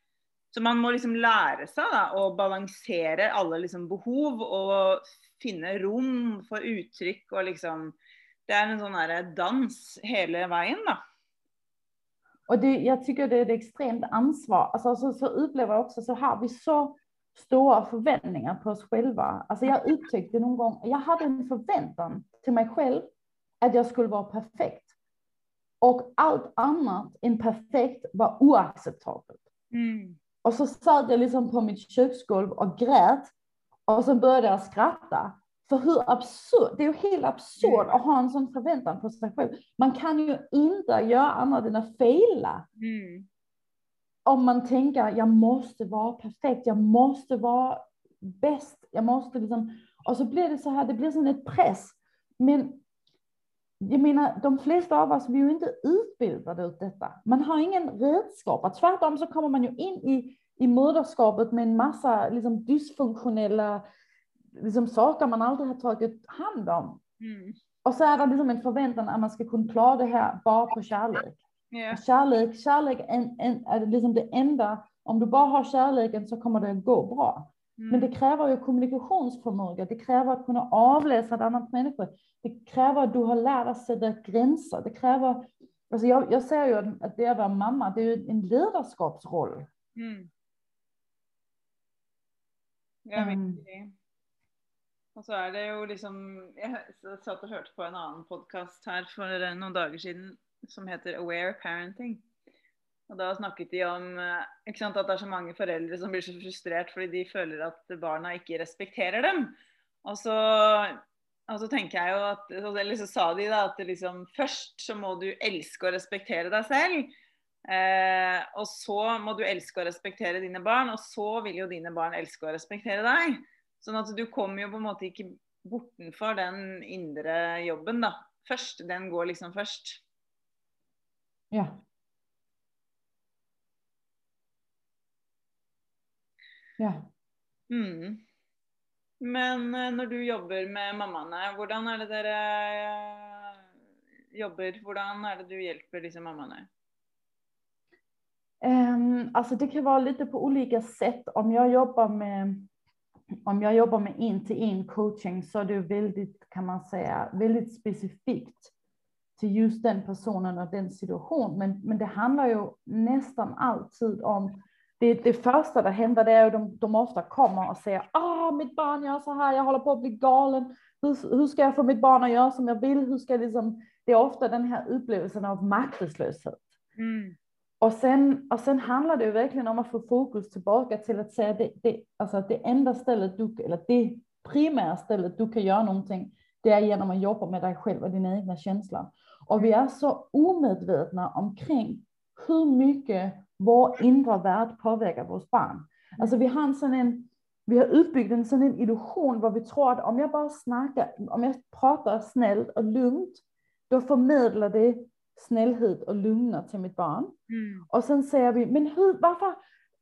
Speaker 4: Så man må liksom lære seg da, å balansere alle liksom behov og finne rom for uttrykk og liksom det är en sån där eh, dans hela vägen då.
Speaker 5: Och det, jag tycker det är ett extremt ansvar. Alltså, så, så upplever jag också så har vi så stora förväntningar på oss själva. Alltså jag upptäckte någon gång, jag hade en förväntan till mig själv att jag skulle vara perfekt. Och allt annat än perfekt var oacceptabelt. Och så satt jag liksom på mitt köksgolv och grät. Och så började jag skratta. För hur absurd, det är ju helt absurt att ha en sån förväntan på sig själv. Man kan ju inte göra annat än att fejla. Om man tänker, jag måste vara perfekt, jag måste vara bäst, jag måste liksom, och så blir det så här, det blir som ett press. Men jag menar, de flesta av oss, vi är ju inte utbildade ut detta. Man har ingen redskap. Tvärtom så kommer man ju in i, i moderskapet med en massa liksom, dysfunktionella liksom, saker man aldrig har tagit hand om. Och så är det liksom en förväntan att man ska kunna klara det här bara på kärlek. Och Kärlek, kärlek en, en, är liksom det enda, om du bara har kärleken så kommer det att gå bra. Men det kräver ju kommunikationsförmåga, det kräver att kunna avläsa ett annat människa. Det kräver att du har lärt dig sätta gränser. Det kräver, alltså jag, jag säger ju att det att vara mamma, det är ju en ledarskapsroll.
Speaker 4: Mm. Ja,
Speaker 5: Mm.
Speaker 4: virkelig. Og så er det jo liksom Jeg s- satt og hørte på en annen podkast her for eh, noen dager siden som heter Aware Parenting. Og da snakket de om eh, ikke sant, at det er så mange foreldre som blir så frustrert fordi de føler at barna ikke respekterer dem. Og så, og så tenker jeg jo at Eller så sa de da at liksom, først så må du elske og respektere deg selv. Eh, og så må du elske og respektere dine barn, og så vil jo dine barn elske og respektere deg. Sånn at du kommer jo på en måte ikke bortenfor den indre jobben, da. Først. Den går liksom først.
Speaker 5: Ja. Ja.
Speaker 4: Mm. Men eh, når du jobber med mammaene, hvordan er det dere eh, jobber? Hvordan er det du hjelper disse mammaene?
Speaker 5: Ehm, alltså det kan vara lite på olika sätt. Om jag jobbar med om jag jobbar med en till en coaching så är det väldigt, kan man säga, väldigt specifikt till just den personen och den situation. Men, men det handlar ju nästan alltid om det, det första det händer det är att de, de ofta kommer och säger ah, mitt barn gör så här, jag håller på att bli galen. Hur, hur ska jag få mitt barn att göra som jag vill? Hur ska jag liksom... Det är ofta den här upplevelsen av maktlöshet.
Speaker 4: Mm.
Speaker 5: Och sen, och sen handlar det ju verkligen om att få fokus tillbaka till att säga det, det, alltså att det enda stället du, eller det primära stället du kan göra någonting, det är genom att jobba med dig själv och dina egna känslor. Och vi är så omedvetna omkring hur mycket vår inre värld påverkar vårt barn. Alltså vi har en sån en, vi har utbyggt en sån en illusion där vi tror att om jag bara snackar, om jag pratar snällt och lugnt, då förmedlar det snällhet och lugn till mitt barn.
Speaker 4: Mm.
Speaker 5: Och sen säger vi, men hur, varför,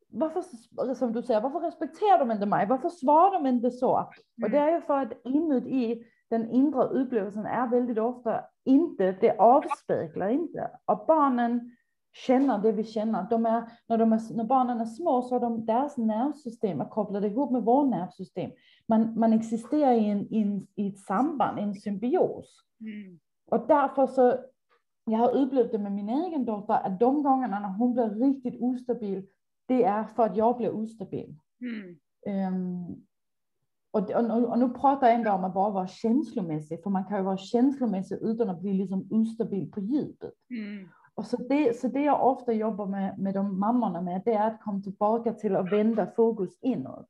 Speaker 5: varför, som du säger, varför respekterar de inte mig? Varför svarar de inte så? Och det är ju för att inuti den inre upplevelsen är väldigt ofta inte, det avspeglar inte. Och barnen känner det vi känner. De är, när, de är, när barnen är små så är de, deras nervsystem är kopplade ihop med vårt nervsystem. Man, man existerar i, en, i, i ett samband, en symbios.
Speaker 4: Mm.
Speaker 5: Och därför så, jag har upplevt det med min egen dotter, att de gångerna när hon blir riktigt ostabil, det är för att jag blir ostabil.
Speaker 4: Mm.
Speaker 5: Um, och, och, och, nu pratar jag ändå om att bara vara känslomässig, för man kan ju vara känslomässig utan att bli liksom ostabil på djupet.
Speaker 4: Mm.
Speaker 5: Och så, det, så det jag ofta jobbar med, med de mammorna med, det är att komma tillbaka till att vända fokus inåt.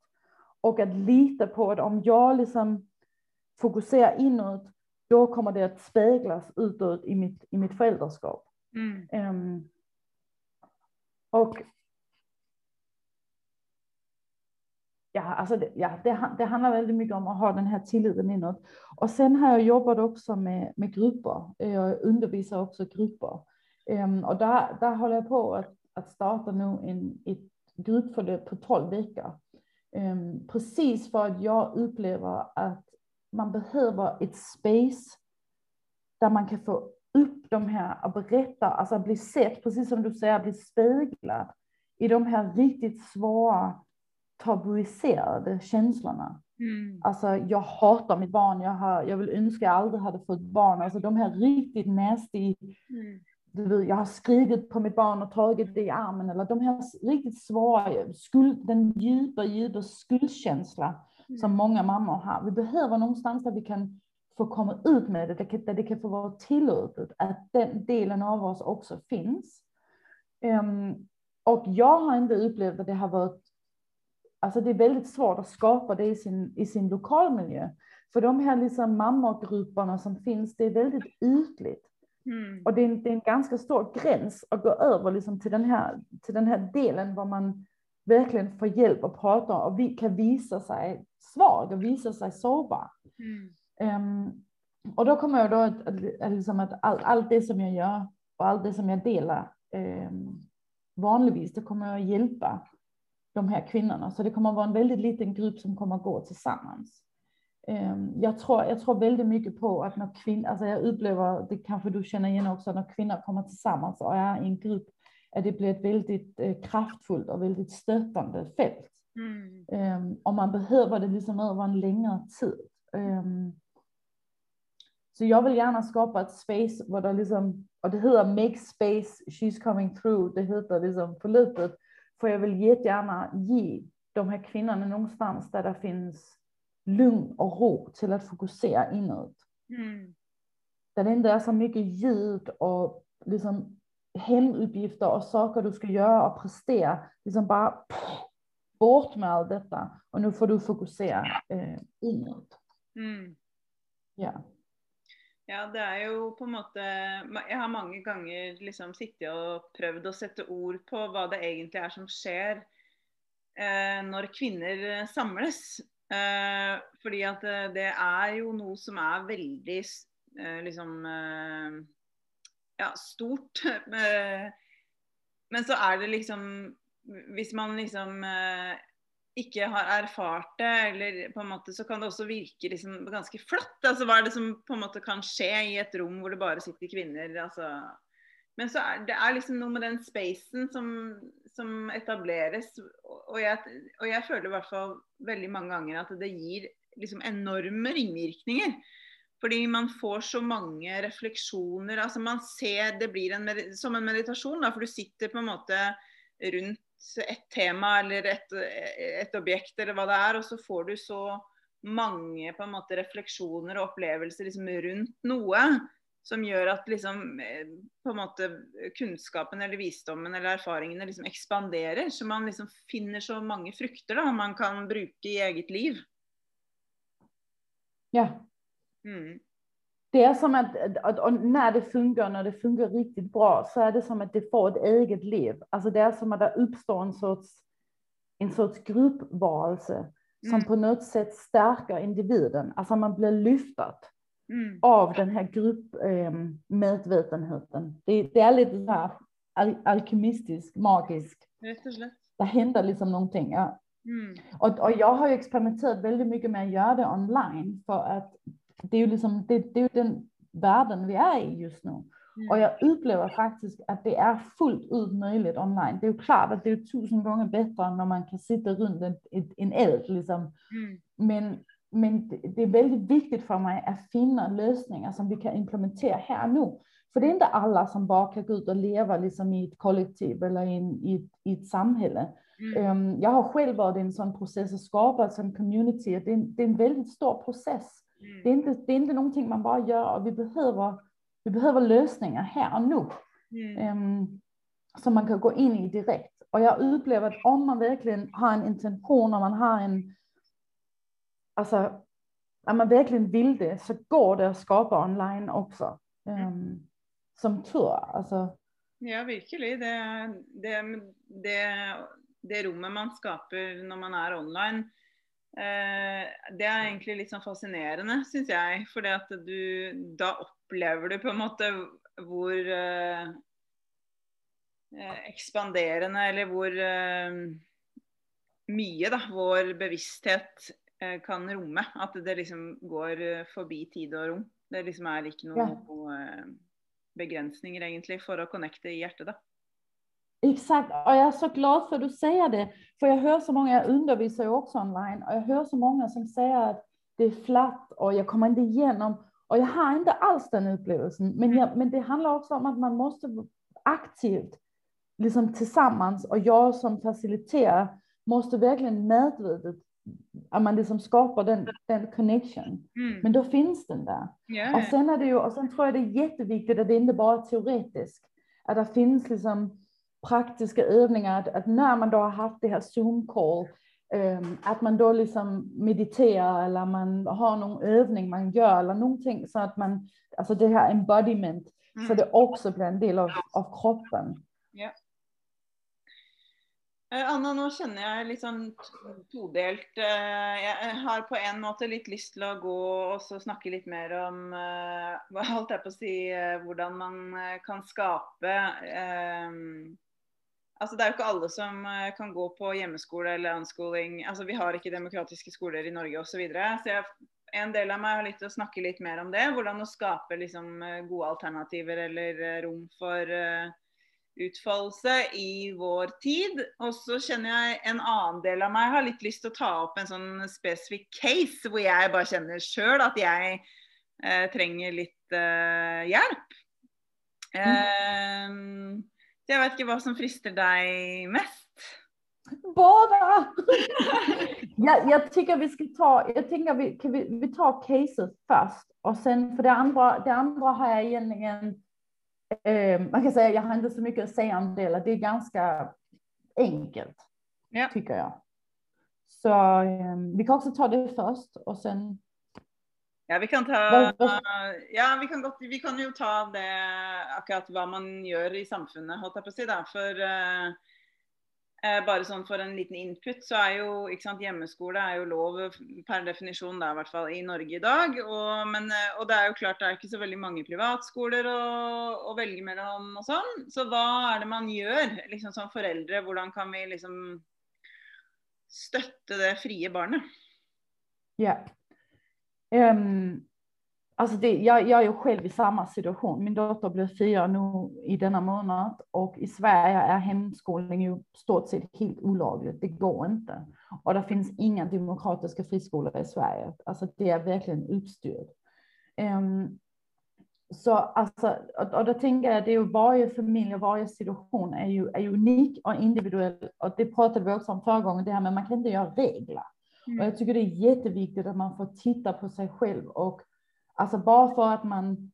Speaker 5: Och att lita på att om jag liksom fokuserar inåt, då kommer det att speglas utåt i mitt, i mitt föräldraskap.
Speaker 4: Mm.
Speaker 5: Um, och ja, alltså det, ja, det, det, handlar väldigt mycket om att ha den här tilliten inåt. Och sen har jag jobbat också med, med grupper. Jag undervisar också grupper. Um, och där, där håller jag på att, att starta nu en, ett gruppförlöp på 12 veckor. Um, precis för att jag upplever att man behöver ett space där man kan få upp de här och berätta, alltså bli sett, precis som du säger, bli speglad i de här riktigt svåra tabuiserade känslorna.
Speaker 4: Mm.
Speaker 5: Alltså jag hatar mitt barn, jag, har, jag vill önska jag aldrig hade fått barn. Alltså de här riktigt nasty,
Speaker 4: Mm.
Speaker 5: Jag har skrivit på mitt barn och tagit det i armen. Eller de här riktigt svåra, skuld, den djupa, djupa skuldkänsla
Speaker 4: Mm.
Speaker 5: som många mammor har. Vi behöver någonstans där vi kan få komma ut med det, där det- där det kan få vara tillåtet att den delen av oss också finns. Ehm, och jag har inte upplevt att det har varit, alltså det är väldigt svårt att skapa det i sin, i sin lokalmiljö. För de här liksom mammogrupperna som finns, det är väldigt ytligt.
Speaker 4: Mm.
Speaker 5: Och det är, en, det är en ganska stor gräns att gå över liksom till, den här, till den här delen var man verkligen får hjälp att prata och vi kan visa sig svag och visa sig sårbar.
Speaker 4: Mm.
Speaker 5: Ehm, och då kommer jag då att, att, att, liksom att all, allt det som jag gör och allt det som jag delar um, vanligtvis, det kommer jag att hjälpa de här kvinnorna. Så det kommer att vara en väldigt liten grupp som kommer att gå tillsammans. Jag, tror, jag tror väldigt mycket på att när kvinnor, alltså jag upplever, det kanske du känner igen också, när kvinnor kommer tillsammans och är i en grupp, att det blir ett väldigt eh, kraftfullt och väldigt stöttande fält.
Speaker 4: Mm.
Speaker 5: Och man behöver det liksom över en längre tid. Så jag vill gärna skapa ett space där det liksom, och det heter make space, she's coming through, det heter liksom förlöpet. För jag vill jättegärna ge de här kvinnorna någonstans där det finns lugn och ro till att fokusera inåt.
Speaker 4: Mm.
Speaker 5: Där det inte är så mycket ljud och liksom hemuppgifter och saker du ska göra och prestera. Liksom bara pff, bort med allt detta och nu får du fokusera eh, inåt.
Speaker 4: Mm.
Speaker 5: Ja.
Speaker 4: Ja, det er jo på en måte Jeg har mange ganger liksom sittet og prøvd å sette ord på hva det egentlig er som skjer eh, når kvinner eh, samles. Eh, fordi at eh, det er jo noe som er veldig eh, liksom eh, Ja, stort. Eh, men så er det liksom Hvis man liksom eh, ikke har erfart det, eller på en måte så kan det også virke liksom ganske flatt. Altså hva er det som på en måte kan skje i et rom hvor det bare sitter kvinner? altså men så er det er liksom noe med den spacen som, som etableres. Og jeg, og jeg føler i hvert fall veldig mange ganger at det gir liksom enorme ringvirkninger. Fordi man får så mange refleksjoner. altså man ser Det blir en, som en meditasjon, da, for du sitter på en måte rundt et tema eller et, et objekt eller hva det er, og så får du så mange på en måte refleksjoner og opplevelser liksom rundt noe som gjør at liksom eh, på en måte kunnskapen eller visdommen eller erfaringene liksom ekspanderer. Så man liksom finner så mange frukter da man kan bruke i eget liv.
Speaker 5: Ja,
Speaker 4: Mm.
Speaker 5: det är som att, att när det funkar, när det funkar riktigt bra, så är det som att det får ett eget liv. Alltså det är som att det uppstår en sorts, en sorts gruppvarelse som
Speaker 4: Mm.
Speaker 5: på något sätt stärker individen. Alltså man blir lyftad
Speaker 4: Mm.
Speaker 5: av den här gruppmedvetenheten. det, det är lite så här al alkemistisk, magisk. Det händer liksom någonting. Ja.
Speaker 4: Mm.
Speaker 5: Och, och jag har ju experimenterat väldigt mycket med att göra det online för att det är ju liksom, det, det är den världen vi är i just nu.
Speaker 4: Mm.
Speaker 5: Och jag upplever faktiskt att det är fullt ut möjligt online. Det är ju klart att det är tusen gånger bättre än när man kan sitta runt en, en eld liksom.
Speaker 4: Mm.
Speaker 5: Men, men det är väldigt viktigt för mig att finna lösningar som vi kan implementera här nu. För det är inte alla som bara kan gå ut och leva liksom i ett kollektiv eller i, en, i, ett, i ett samhälle.
Speaker 4: Mm.
Speaker 5: Um, jag har själv varit i en sån process och skapat en community. Det är, en, det är en väldigt stor process. Det är,
Speaker 4: Mm.
Speaker 5: inte, det är inte någonting man bara gör och vi behöver, vi behöver lösningar här och nu.
Speaker 4: Mm.
Speaker 5: Ehm, som man kan gå in i direkt. Och jag upplever att om man verkligen har en intention och man har en, alltså, om man verkligen vill det så går det att skapa online också. Ehm, som tur, alltså.
Speaker 4: Ja, virkelig. Det, det, det, det rommet man skaper når man er online, eh, det er egentlig litt sånn fascinerende, syns jeg. For at du da opplever du på en måte hvor eh, eh, ekspanderende, eller hvor eh, mye da, vår bevissthet kan romme. At det liksom går eh, forbi tid og rom. Det liksom er ikke noe eh, begrensninger egentlig for å connecte i hjertet. da.
Speaker 5: Exakt, och jag är så glad för att du säger det. För jag hör så många, jag undervisar ju också online, och jag hör så många som säger att det är flatt och jag kommer inte igenom. Och jag har inte alls den upplevelsen. Men, jag, men det handlar också om att man måste aktivt, liksom tillsammans, och jag som faciliterar måste verkligen medvetet, att man liksom skapar den, den connection.
Speaker 4: Mm.
Speaker 5: Men då finns den där.
Speaker 4: Ja,
Speaker 5: Och sen, är det ju, och sen tror jag det är jätteviktigt att det inte bara är teoretiskt. Att det finns liksom praktiska övningar, att, att när man då har haft det här Zoom-call, ehm, att man då liksom mediterar eller man har någon övning man gör eller någonting så att man, alltså det här embodiment, så
Speaker 4: Mm.
Speaker 5: det också blir en del av, av kroppen.
Speaker 4: Eh, Eh, Anna, nå kjenner jeg litt liksom sånn todelt. Eh, jeg eh, har på en måte litt lyst til å gå og så snakke litt mer om hva holdt jeg på å si, hvordan man kan skape ehm, Altså Det er jo ikke alle som kan gå på hjemmeskole eller unschooling. Altså Vi har ikke demokratiske skoler i Norge osv. Så, videre. så jeg, en del av meg har lyst til å snakke litt mer om det. Hvordan å skape liksom, gode alternativer eller rom for uh, utfoldelse i vår tid. Og så kjenner jeg en annen del av meg har litt lyst til å ta opp en sånn spesifikk case hvor jeg bare kjenner sjøl at jeg eh, trenger litt eh, hjelp. Så jeg vet ikke hva som frister deg mest.
Speaker 5: Båda! jag, jag tycker vi ska ta, jag tänker vi, vi, vi tar caset först och sen för det andra, det andra har jag egentligen, eh, man kan säga jag har inte så mycket att säga om det, det är ganska enkelt,
Speaker 4: Ja.
Speaker 5: tycker jag. Så eh, vi kan också ta det först och sen,
Speaker 4: Ja, vi kan ta Ja, vi kan, godt, vi kan jo ta det akkurat hva man gjør i samfunnet, holdt jeg på da, For eh, eh, Eh, bare sånn for en liten input, så er jo ikke sant, hjemmeskole er jo lov per definisjon da, i hvert fall i Norge i dag. Og, men, eh, og det er jo klart det er ikke så veldig mange privatskoler å, å velge mellom og sånn. Så hva er det man gjør liksom som foreldre? Hvordan kan vi liksom støtte det frie barnet.
Speaker 5: Ja. Ehm, alltså det, jag, jag är själv i samma situation. Min dotter blir fyra nu i denna månad och i Sverige är hemskolning ju stort sett helt olagligt. Det går inte. Och det finns inga demokratiska friskolor i Sverige. Alltså det är verkligen utstyrt. Um, så alltså, och, och då tänker jag, det är ju varje familj och varje situation är ju, är ju unik och individuell. Och det pratade vi också om förra gången, det här med man kan inte göra regler.
Speaker 4: Mm.
Speaker 5: Och jag tycker det är jätteviktigt att man får titta på sig själv och alltså bara för att man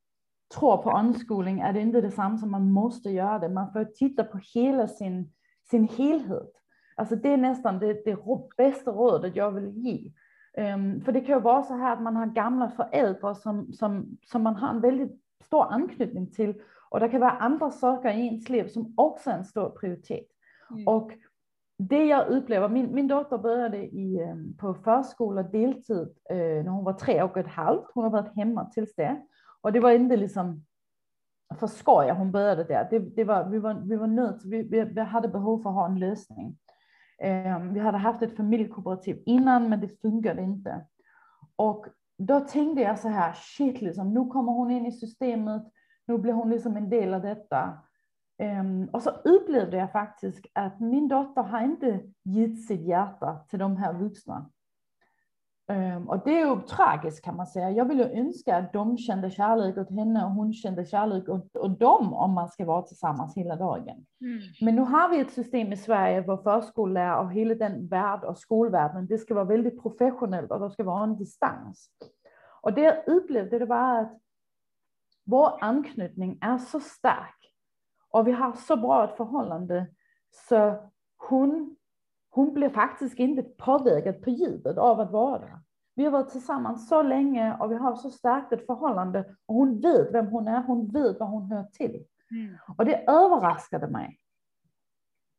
Speaker 5: tror på omskolning är det inte detsamma som man måste göra det. Man får titta på hela sin, sin helhet. Alltså det är nästan det, det bästa rådet jag vill ge. Um, för det kan ju vara så här att man har gamla föräldrar som, som, som man har en väldigt stor anknytning till. Och det kan vara andra saker i ens liv som också är en stor prioritet.
Speaker 4: Mm.
Speaker 5: Och det jag upplever, min, min dotter började i, eh, på förskola deltid eh, när hon var tre och ett halvt. Hon har varit hemma tills det. Och det var inte liksom för skoj hon började där. Det, det var, vi var, vi var nöjda, vi, vi, vi hade behov för att ha en lösning. Eh, vi hade haft ett familjekooperativ innan, men det funkade inte. Och då tänkte jag så här, shit, liksom, nu kommer hon in i systemet, nu blir hon liksom en del av detta. Um, och så upplevde jag faktiskt att min dotter har inte gett sitt hjärta till de här vuxna. Um, och det är ju tragiskt kan man säga. Jag vill ju önska att de kände kärlek åt henne och hon kände kärlek åt, åt dem om man ska vara tillsammans hela dagen.
Speaker 4: Mm.
Speaker 5: Men nu har vi ett system i Sverige där förskollärare och hela den värld och skolvärlden, det ska vara väldigt professionellt och det ska vara en distans. Och det jag upplevde det var att vår anknytning är så stark och vi har så bra ett förhållande så hon, hon blev faktiskt inte påverkad på djupet av att vara där. Vi har varit tillsammans så länge och vi har så starkt ett förhållande och hon vet vem hon är, hon vet vad hon hör till.
Speaker 4: Mm.
Speaker 5: Och det överraskade mig.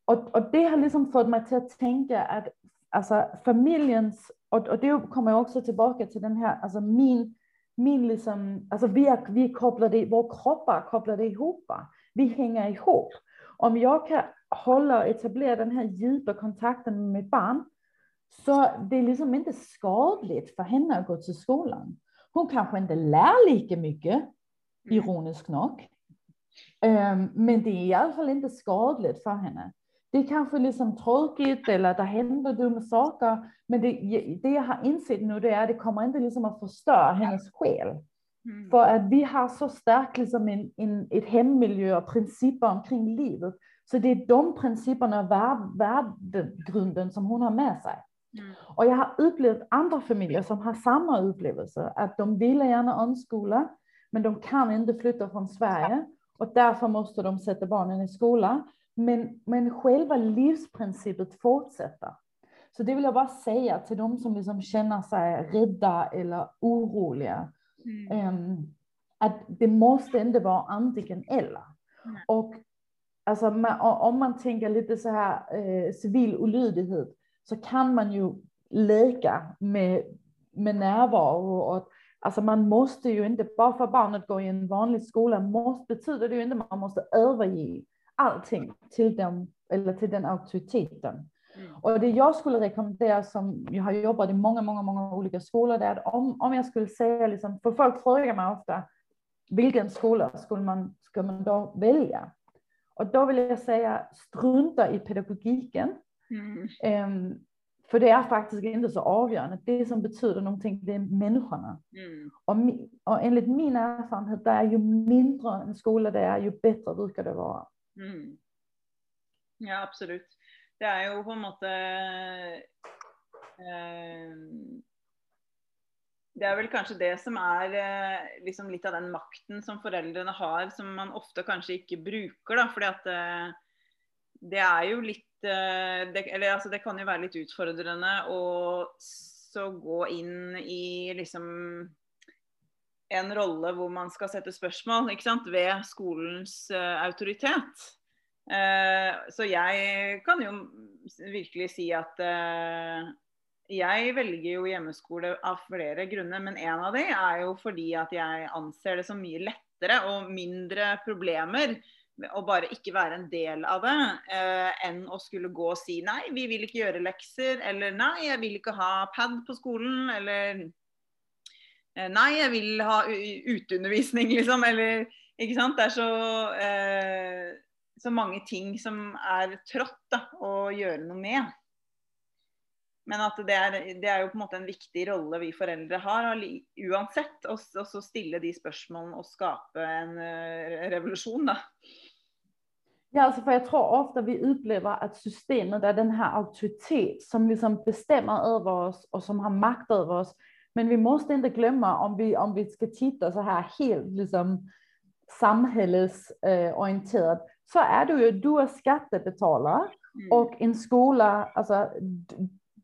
Speaker 5: Och, och det har liksom fått mig till att tänka att alltså, familjens, och, och det kommer jag också tillbaka till den här, alltså min, min liksom, alltså vi är, vi kopplade, våra kroppar kopplade ihop. Vi hänger ihop. Om jag kan hålla och etablera den här djupa kontakten med mitt barn, så det är liksom inte skadligt för henne att gå till skolan. Hon kanske inte lär lika mycket, ironiskt nog. Um, men det är i alla fall inte skadligt för henne. Det är kanske liksom tråkigt eller det händer dumma saker. Men det, det jag har insett nu det är att det kommer inte liksom att förstöra hennes själ.
Speaker 4: Mm.
Speaker 5: För att vi har så starkt liksom en, en, ett hemmiljö och principer omkring livet. Så det är de principerna och värd, värdegrunden som hon har med sig.
Speaker 4: Mm.
Speaker 5: Och jag har upplevt andra familjer som har samma upplevelse. Att de vill gärna omskola, men de kan inte flytta från Sverige. Och därför måste de sätta barnen i skola. Men, men själva livsprincipet fortsätter. Så det vill jag bara säga till de som liksom känner sig rädda eller oroliga.
Speaker 4: Mm.
Speaker 5: Um, att det måste inte vara antingen eller.
Speaker 4: Nej.
Speaker 5: Och alltså, om man tänker lite så här eh, civil olydighet så kan man ju leka med, med närvaro. Och, alltså man måste ju inte, bara för barnet går i en vanlig skola, måste, betyder det ju inte att man måste överge allting till, dem, eller till den auktoriteten.
Speaker 4: Mm.
Speaker 5: Och det jag skulle rekommendera som jag har jobbat i många, många, många olika skolor, det är att om, om jag skulle säga, liksom, för folk frågar mig ofta, vilken skola skulle man, ska man då välja? Och då vill jag säga, strunta i pedagogiken.
Speaker 4: Mm.
Speaker 5: Ehm, för det är faktiskt inte så avgörande. Det som betyder någonting, det är människorna.
Speaker 4: Mm.
Speaker 5: Och, och enligt min erfarenhet, det är ju mindre en skola det är, ju bättre brukar det vara.
Speaker 4: Mm. Ja, absolutt. Det er jo på en måte eh, Det er vel kanskje det som er eh, liksom litt av den makten som foreldrene har, som man ofte kanskje ikke bruker. da, fordi at eh, det er jo litt eh, det, Eller altså, det kan jo være litt utfordrende å så gå inn i liksom en rolle hvor man skal sette spørsmål ikke sant, ved skolens eh, autoritet. Eh, så jeg kan jo virkelig si at eh, jag jeg velger jo hjemmeskole av flere grunner, men en av de er jo fordi at jeg anser det som mye lettere og mindre problemer og bare ikke være en del av det, eh, enn å skulle gå og si nei, vi vil ikke gjøre lekser, eller nei, jeg vil ikke ha pad på skolen, eller eh, nej, nei, jeg vil ha uteundervisning, liksom, eller ikke sant. Det er så, eh, så mange ting som er trått da, å gjøre noe med. Men at det er, det er jo på en måte en viktig rolle vi foreldre har, uansett. Og så stille de spørsmålene og skape en eh, uh, revolusjon, da.
Speaker 5: Ja, alltså för jag tror ofta vi upplever att systemet är den här auktoritet som liksom bestämmer över oss och som har makt över oss. Men vi måste inte glömma om vi, om vi ska titta så här helt liksom samhällsorienterat eh, så är du ju, du är skattebetalare
Speaker 4: Mm.
Speaker 5: och en skola, alltså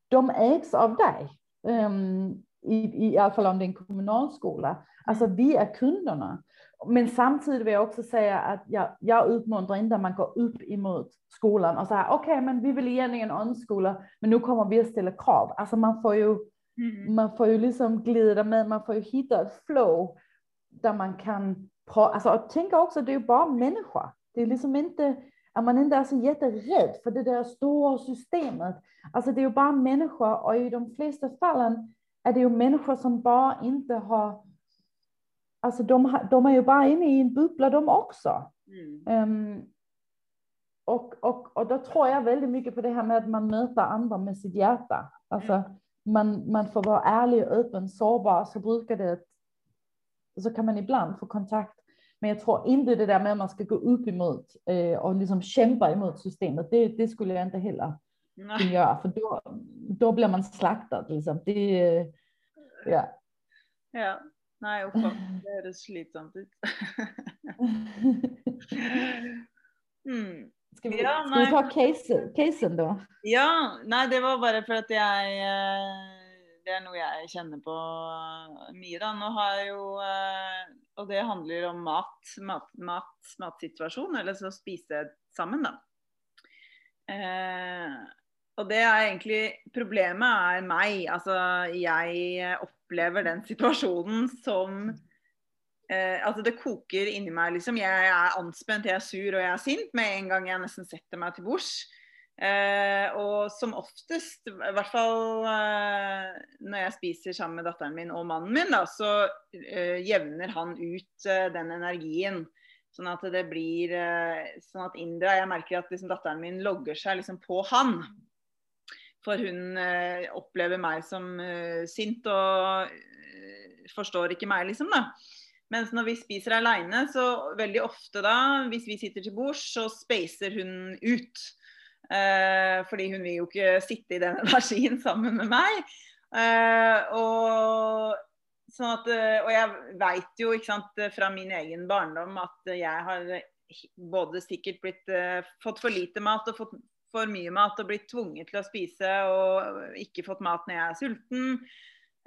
Speaker 5: de ägs av dig. Ehm, i, I alla fall om det är en kommunalskola. Alltså vi är kunderna. Men samtidigt vill jag också säga att jag, jag uppmuntrar inte att man går upp emot skolan och säger okej, men vi vill egentligen en skola, men nu kommer vi att ställa krav. Alltså man får ju,
Speaker 4: Mm.
Speaker 5: man får ju liksom glida med, man får ju hitta ett flow där man kan, pra- alltså och tänka också, det är ju bara människa. Det är liksom inte, att man inte är så jätterädd för det där stora systemet. Alltså det är ju bara människa och i de flesta fallen är det ju människor som bara inte har, alltså de, de är ju bara inne i en bubbla de också.
Speaker 4: Mm.
Speaker 5: Ehm, och, och, och då tror jag väldigt mycket på det här med att man möter andra med sitt hjärta. Alltså man, man får vara ärlig, öppen, sårbar så brukar det, så kan man ibland få kontakt. Men jag tror inte det där med att man ska gå upp emot eh, och liksom kämpa emot systemet. Det, det skulle jag inte heller vilja göra, för då, då blir man slaktad. Liksom. Det, eh, ja.
Speaker 4: Ja. Uff a. Det høres slitsomt ut. mm.
Speaker 5: Ska vi,
Speaker 4: Ja,
Speaker 5: ska vi
Speaker 4: nej.
Speaker 5: ta casen, casen då?
Speaker 4: Ja, nei, det var bare for at jeg eh, Det er noe jeg kjenner på da. Nå har jo eh, Og det handler om mat, mat, mat matsituasjon, eller så spise sammen, da. Eh, og det er egentlig Problemet er meg. Altså, jeg opplever den situasjonen som eh, Altså, det koker inni meg, liksom. Jeg er anspent, jeg er sur og jeg er sint med en gang jeg nesten setter meg til bords. Eh, og som oftest, i hvert fall eh, når jeg spiser sammen med datteren min og mannen min, da, så eh, jevner han ut eh, den energien. Sånn at det blir eh, Sånn at Indra Jeg merker at liksom, datteren min logger seg liksom på han. For hun eh, opplever meg som eh, sint og eh, forstår ikke meg, liksom. da. Mens når vi spiser aleine, så veldig ofte da, hvis vi sitter til bords, så spacer hun ut. Eh, fordi hun vil jo ikke sitte i den energien sammen med meg. Eh, og, sånn at, eh, og jeg veit jo ikke sant, fra min egen barndom at jeg har både sikkert blitt eh, fått for lite mat og fått for mye mat og blitt tvunget til å spise og ikke fått mat når jeg er sulten.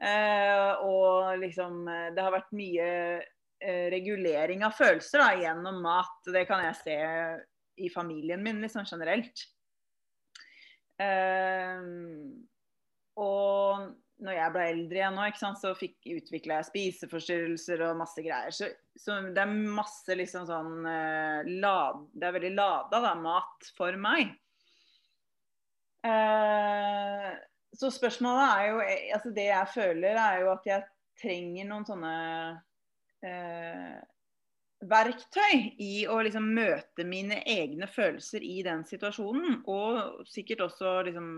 Speaker 4: Eh, og liksom eh, Det har vært mye eh, regulering av følelser da, gjennom mat. Det kan jeg se i familien min liksom generelt. Eh, og når jeg ble eldre igjen nå, ikke liksom, sant, så fikk, utvikla jeg spiseforstyrrelser og masse greier. Så, så det er masse liksom sånn eh, lad, Det er veldig lada, da, mat for meg. Eh, så spørsmålet er jo altså Det jeg føler, er jo at jeg trenger noen sånne eh, verktøy i å liksom møte mine egne følelser i den situasjonen. Og sikkert også liksom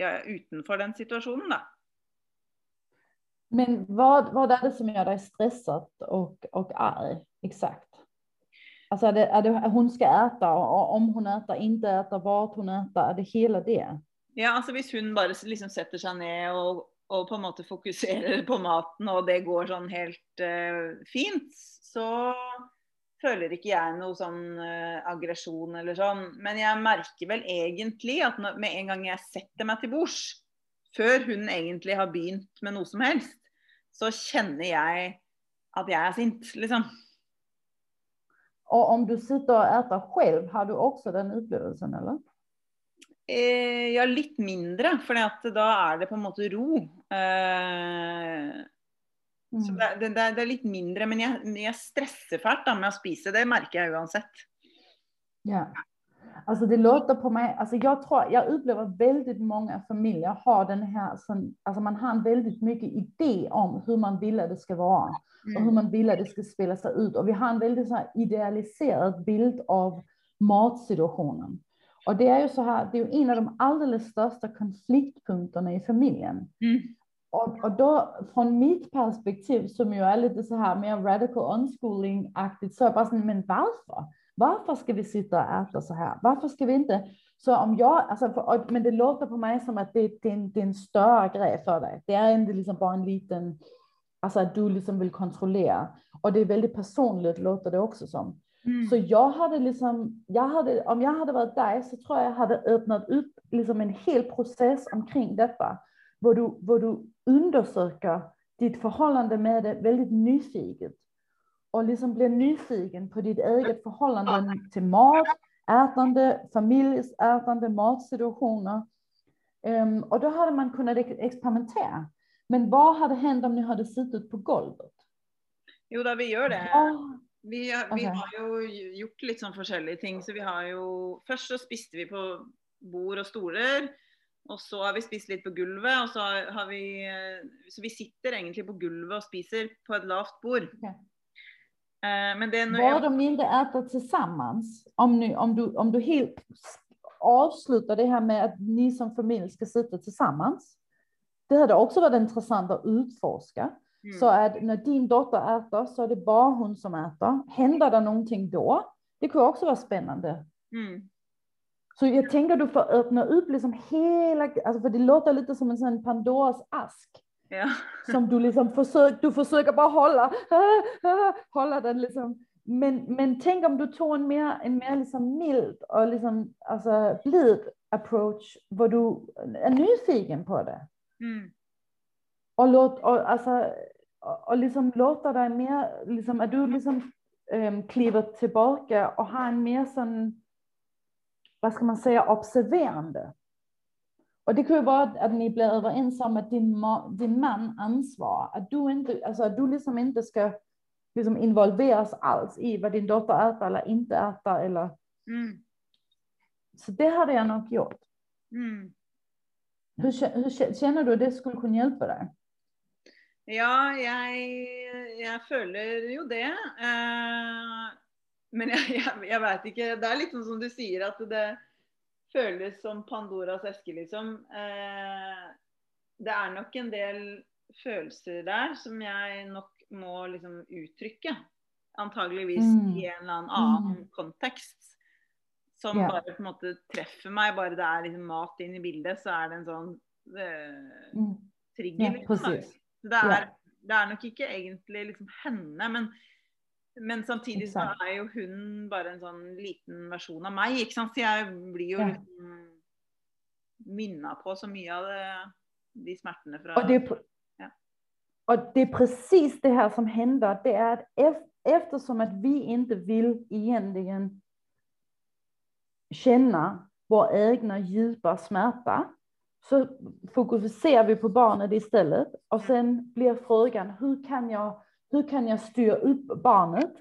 Speaker 4: ja, utenfor den situasjonen, da.
Speaker 5: Men vad, vad är det som gör dig stressad och, och arg? Exakt. Alltså är det, är det hon ska äta och om hon äter, inte äter, vart hon äter, är det hela det?
Speaker 4: Ja, altså Hvis hun bare liksom setter seg ned og, og på en måte fokuserer på maten, og det går sånn helt uh, fint, så føler ikke jeg noe sånn uh, aggresjon eller sånn. Men jeg merker vel egentlig at når, med en gang jeg setter meg til bords, før hun egentlig har begynt med noe som helst, så kjenner jeg at jeg er sint, liksom.
Speaker 5: Og om du sitter og äter själv, har du også den upplevelsen eller?
Speaker 4: Eh, ja, litt mindre, for da er det på en måte ro. Eh, Så
Speaker 5: Mm.
Speaker 4: det, det, det, det er litt mindre, men jeg, jeg stresser fælt med å spise. Det merker jeg uansett.
Speaker 5: Ja. Alltså det låter på mig, alltså jag tror, jag upplever väldigt många familjer har den här, sån, alltså man har en väldigt mycket idé om hur man vill att det ska vara och hur man vill att det ska spela sig ut. Och vi har en väldigt så idealiserad bild av matsituationen. Och det är ju så här, det är ju en av de alldeles största konfliktpunkterna i familjen.
Speaker 4: Mm.
Speaker 5: Och, och då från mitt perspektiv som ju är lite så här mer radical unschooling-aktigt så är jag bara sån, men varför? Varför ska vi sitta och äta så här? Varför ska vi inte? Så om jag, alltså, för, men det låter på mig som att det, det, är en, det är en större grej för dig. Det är inte liksom bara en liten, alltså att du liksom vill kontrollera. Och det är väldigt personligt låter det också som.
Speaker 4: Mm.
Speaker 5: Så jag hade liksom, jag hade, om jag hade varit där så tror jag jag hade öppnat upp liksom en hel process omkring detta. Hvor du, hvor du undersöker ditt förhållande med det väldigt nyfiket. Och liksom blir nyfiken på ditt eget förhållande till mat, ätande, familjesätande, matsituationer. Ehm, och då hade man kunnat ex- experimentera. Men vad hade hänt om ni hade suttit på golvet?
Speaker 4: Jo da, vi gjør det.
Speaker 5: Vad-
Speaker 4: Vi, har- vi
Speaker 5: Ok.
Speaker 4: har jo gjort litt sånn forskjellige ting. Så vi har jo Først så spiste vi på bord og stoler. Og så har vi spist litt på gulvet. Og så har- vi Så vi sitter egentlig på gulvet og spiser på et lavt bord.
Speaker 5: Ok.
Speaker 4: Eh, Men det når
Speaker 5: Vad
Speaker 4: jeg,
Speaker 5: om ni inte äter tillsammans? Om, ni, om, du, om du helt avslutar det här med att ni som familj ska sitta tillsammans. Det hade också varit intressant att utforska.
Speaker 4: Mm.
Speaker 5: Så att när din dotter äter så är det bara hon som äter. Händer det någonting då? Det kan också vara spännande.
Speaker 4: mm.
Speaker 5: Så jag tänker du får öppna upp liksom hela, alltså för det låter lite som en sån Pandoras ask.
Speaker 4: Ja.
Speaker 5: som du liksom försöker, du försöker bara hålla, hålla den liksom. Men, men tänk om du tog en mer, en mer liksom mild och liksom, alltså, blid approach, där du är nyfiken på det.
Speaker 4: Mm.
Speaker 5: Och, låt, och, alltså, och, liksom låter dig mer, liksom, att du liksom um, kliver tillbaka och har en mer sån, vad ska man säga, observerande. Och det kan ju vara att ni blir överens om att din, ma- din man ansvarar, att du inte, alltså att du liksom inte ska liksom involveras alls i vad din dotter äter eller inte äter eller,
Speaker 4: Mm.
Speaker 5: så det hade jag nog gjort.
Speaker 4: Mm.
Speaker 5: Hur, hur kä- känner du att det skulle kunna hjälpa dig?
Speaker 4: Ja, jeg, jeg føler jo det. Eh, men jeg, jeg, jeg veit ikke. Det er litt sånn som du sier, at det føles som Pandoras eske, liksom. Eh, det er nok en del følelser der som jeg nok må liksom uttrykke. Antageligvis
Speaker 5: Mm.
Speaker 4: i en eller annen annen
Speaker 5: Mm.
Speaker 4: kontekst. Som
Speaker 5: Ja.
Speaker 4: bare på en måte treffer meg. Bare det er liksom mat inn i bildet, så er det en sånn eh,
Speaker 5: Mm.
Speaker 4: trigger.
Speaker 5: Ja,
Speaker 4: liksom, det er,
Speaker 5: Ja.
Speaker 4: det er nok ikke egentlig liksom henne, men, men samtidig så er jo hun bare en sånn liten versjon av meg. ikke sant? Så jeg blir jo
Speaker 5: Ja.
Speaker 4: liksom minna på så mye av det, de smertene fra
Speaker 5: Och det,
Speaker 4: Ja.
Speaker 5: och det är precis det här som händer. Det är att ef- eftersom att vi inte vill egentligen känna vår egna djupa smärta så fokuserar vi på barnet istället. Och sen blir frågan, hur kan jag, hur kan jag styra upp barnet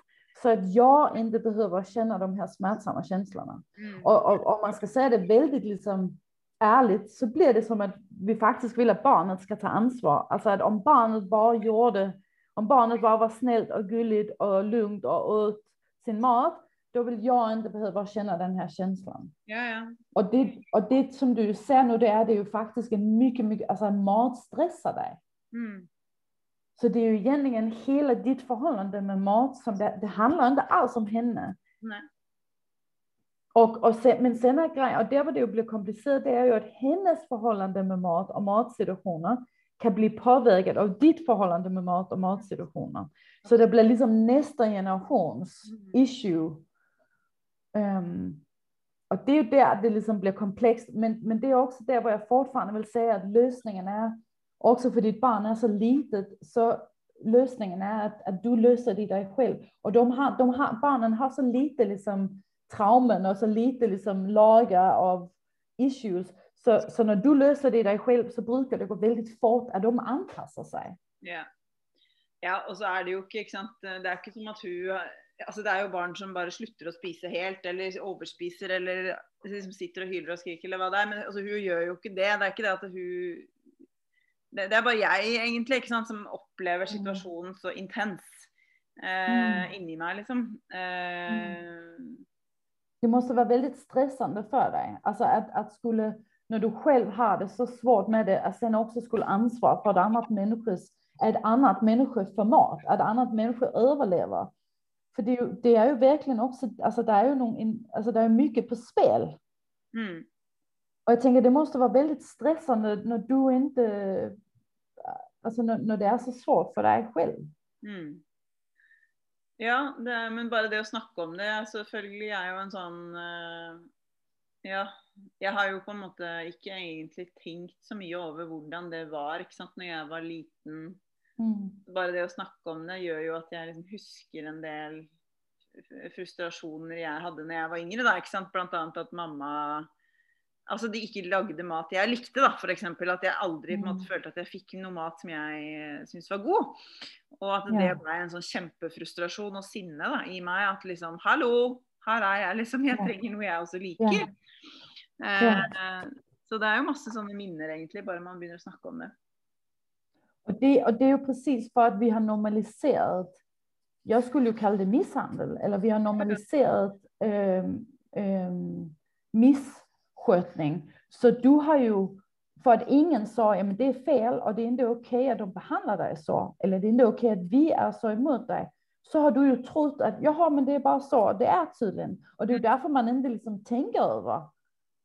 Speaker 5: så att jag inte behöver känna de här smärtsamma känslorna?
Speaker 4: Mm.
Speaker 5: Och, om man ska säga det väldigt liksom ärligt så blir det som att vi faktiskt vill att barnet ska ta ansvar. Alltså att om barnet bara gjorde, om barnet bara var snällt och gulligt och lugnt och åt sin mat, då vill jag inte behöva känna den här känslan.
Speaker 4: Ja, ja.
Speaker 5: Och det, och det som du ser nu, det är det ju faktiskt en mycket, mycket, alltså mat stressar dig.
Speaker 4: Mm.
Speaker 5: Så det är ju egentligen hela ditt förhållande med mat som det, det handlar inte alls om henne.
Speaker 4: Nej.
Speaker 5: Och, och sen, men sen är grejen, och där var det ju blir komplicerat, det är ju att hennes förhållande med mat och matsituationer kan bli påverkat av ditt förhållande med mat och matsituationer. Så det blir liksom nästa generations
Speaker 4: Mm.
Speaker 5: issue. Øhm, och det är ju der, det liksom blir komplext, men, men det är också der, hvor jag fortfarande vill säga att lösningen är, också för ditt barn är så litet, så lösningen är att, att du löser det dig själv. Och de har, de har, barnen har så lite liksom traumen och så lite liksom lager av issues. Så, så när du löser det dig själv så brukar det gå väldigt fort att de anpassar sig.
Speaker 4: Ja. Ja, og så er det jo ikke, ikke sant Det er ikke som at hun Altså det er jo barn som bare slutter å spise helt, eller overspiser, eller liksom sitter og hyler og skriker, eller hva det er. Men altså, hun gjør jo ikke det. Det er ikke det at hun Det, det er bare jeg, egentlig, ikke sant, som opplever situasjonen så intens eh, inni meg, liksom. Eh,
Speaker 5: Det måste vara väldigt stressande för dig. Alltså att, att skulle, när du själv har det så svårt med det, att sen också skulle ansvara för ett annat människors, ett annat människors format, att annat människor överlever. För det är, ju, det är ju verkligen också, alltså det är ju någon, alltså det är mycket på spel.
Speaker 4: mm.
Speaker 5: Och jag tänker det måste vara väldigt stressande när du inte, alltså när, när det är så svårt för dig själv.
Speaker 4: Mm. Ja, det men bare det å snakke om det Selvfølgelig er jo en sånn eh, Ja. Jeg har jo på en måte ikke egentlig tenkt så mye over hvordan det var sant, når jeg var liten.
Speaker 5: Mm.
Speaker 4: Bare det å snakke om det gjør jo at jeg liksom husker en del frustrasjoner jeg hadde når jeg var yngre. da, ikke sant? Blant annet at mamma Altså de ikke lagde mat jeg likte, da. Eksempel at jeg aldri en måte
Speaker 5: Mm.
Speaker 4: følte at jeg fikk noe mat som jeg syntes var god. Og at det
Speaker 5: Ja.
Speaker 4: ble en sånn kjempefrustrasjon og sinne da, i meg. At liksom Hallo, her er jeg, liksom. Jeg
Speaker 5: Ja.
Speaker 4: trenger noe jeg også liker.
Speaker 5: Ja.
Speaker 4: Eh, så det er jo masse sånne minner, egentlig, bare man begynner å snakke om det.
Speaker 5: Och det, och det är ju precis för att vi har normaliserat, jag skulle ju kalla det misshandel, eller vi har normaliserat ähm, ähm, misskötning. Så du har ju, för att ingen sa, men det är fel och det är inte okej att de behandlar dig så, eller det är inte okej att vi är så emot dig, så har du ju trott att, jaha men det är bara så, det är tydligen. Och det är ju därför man inte liksom tänker över.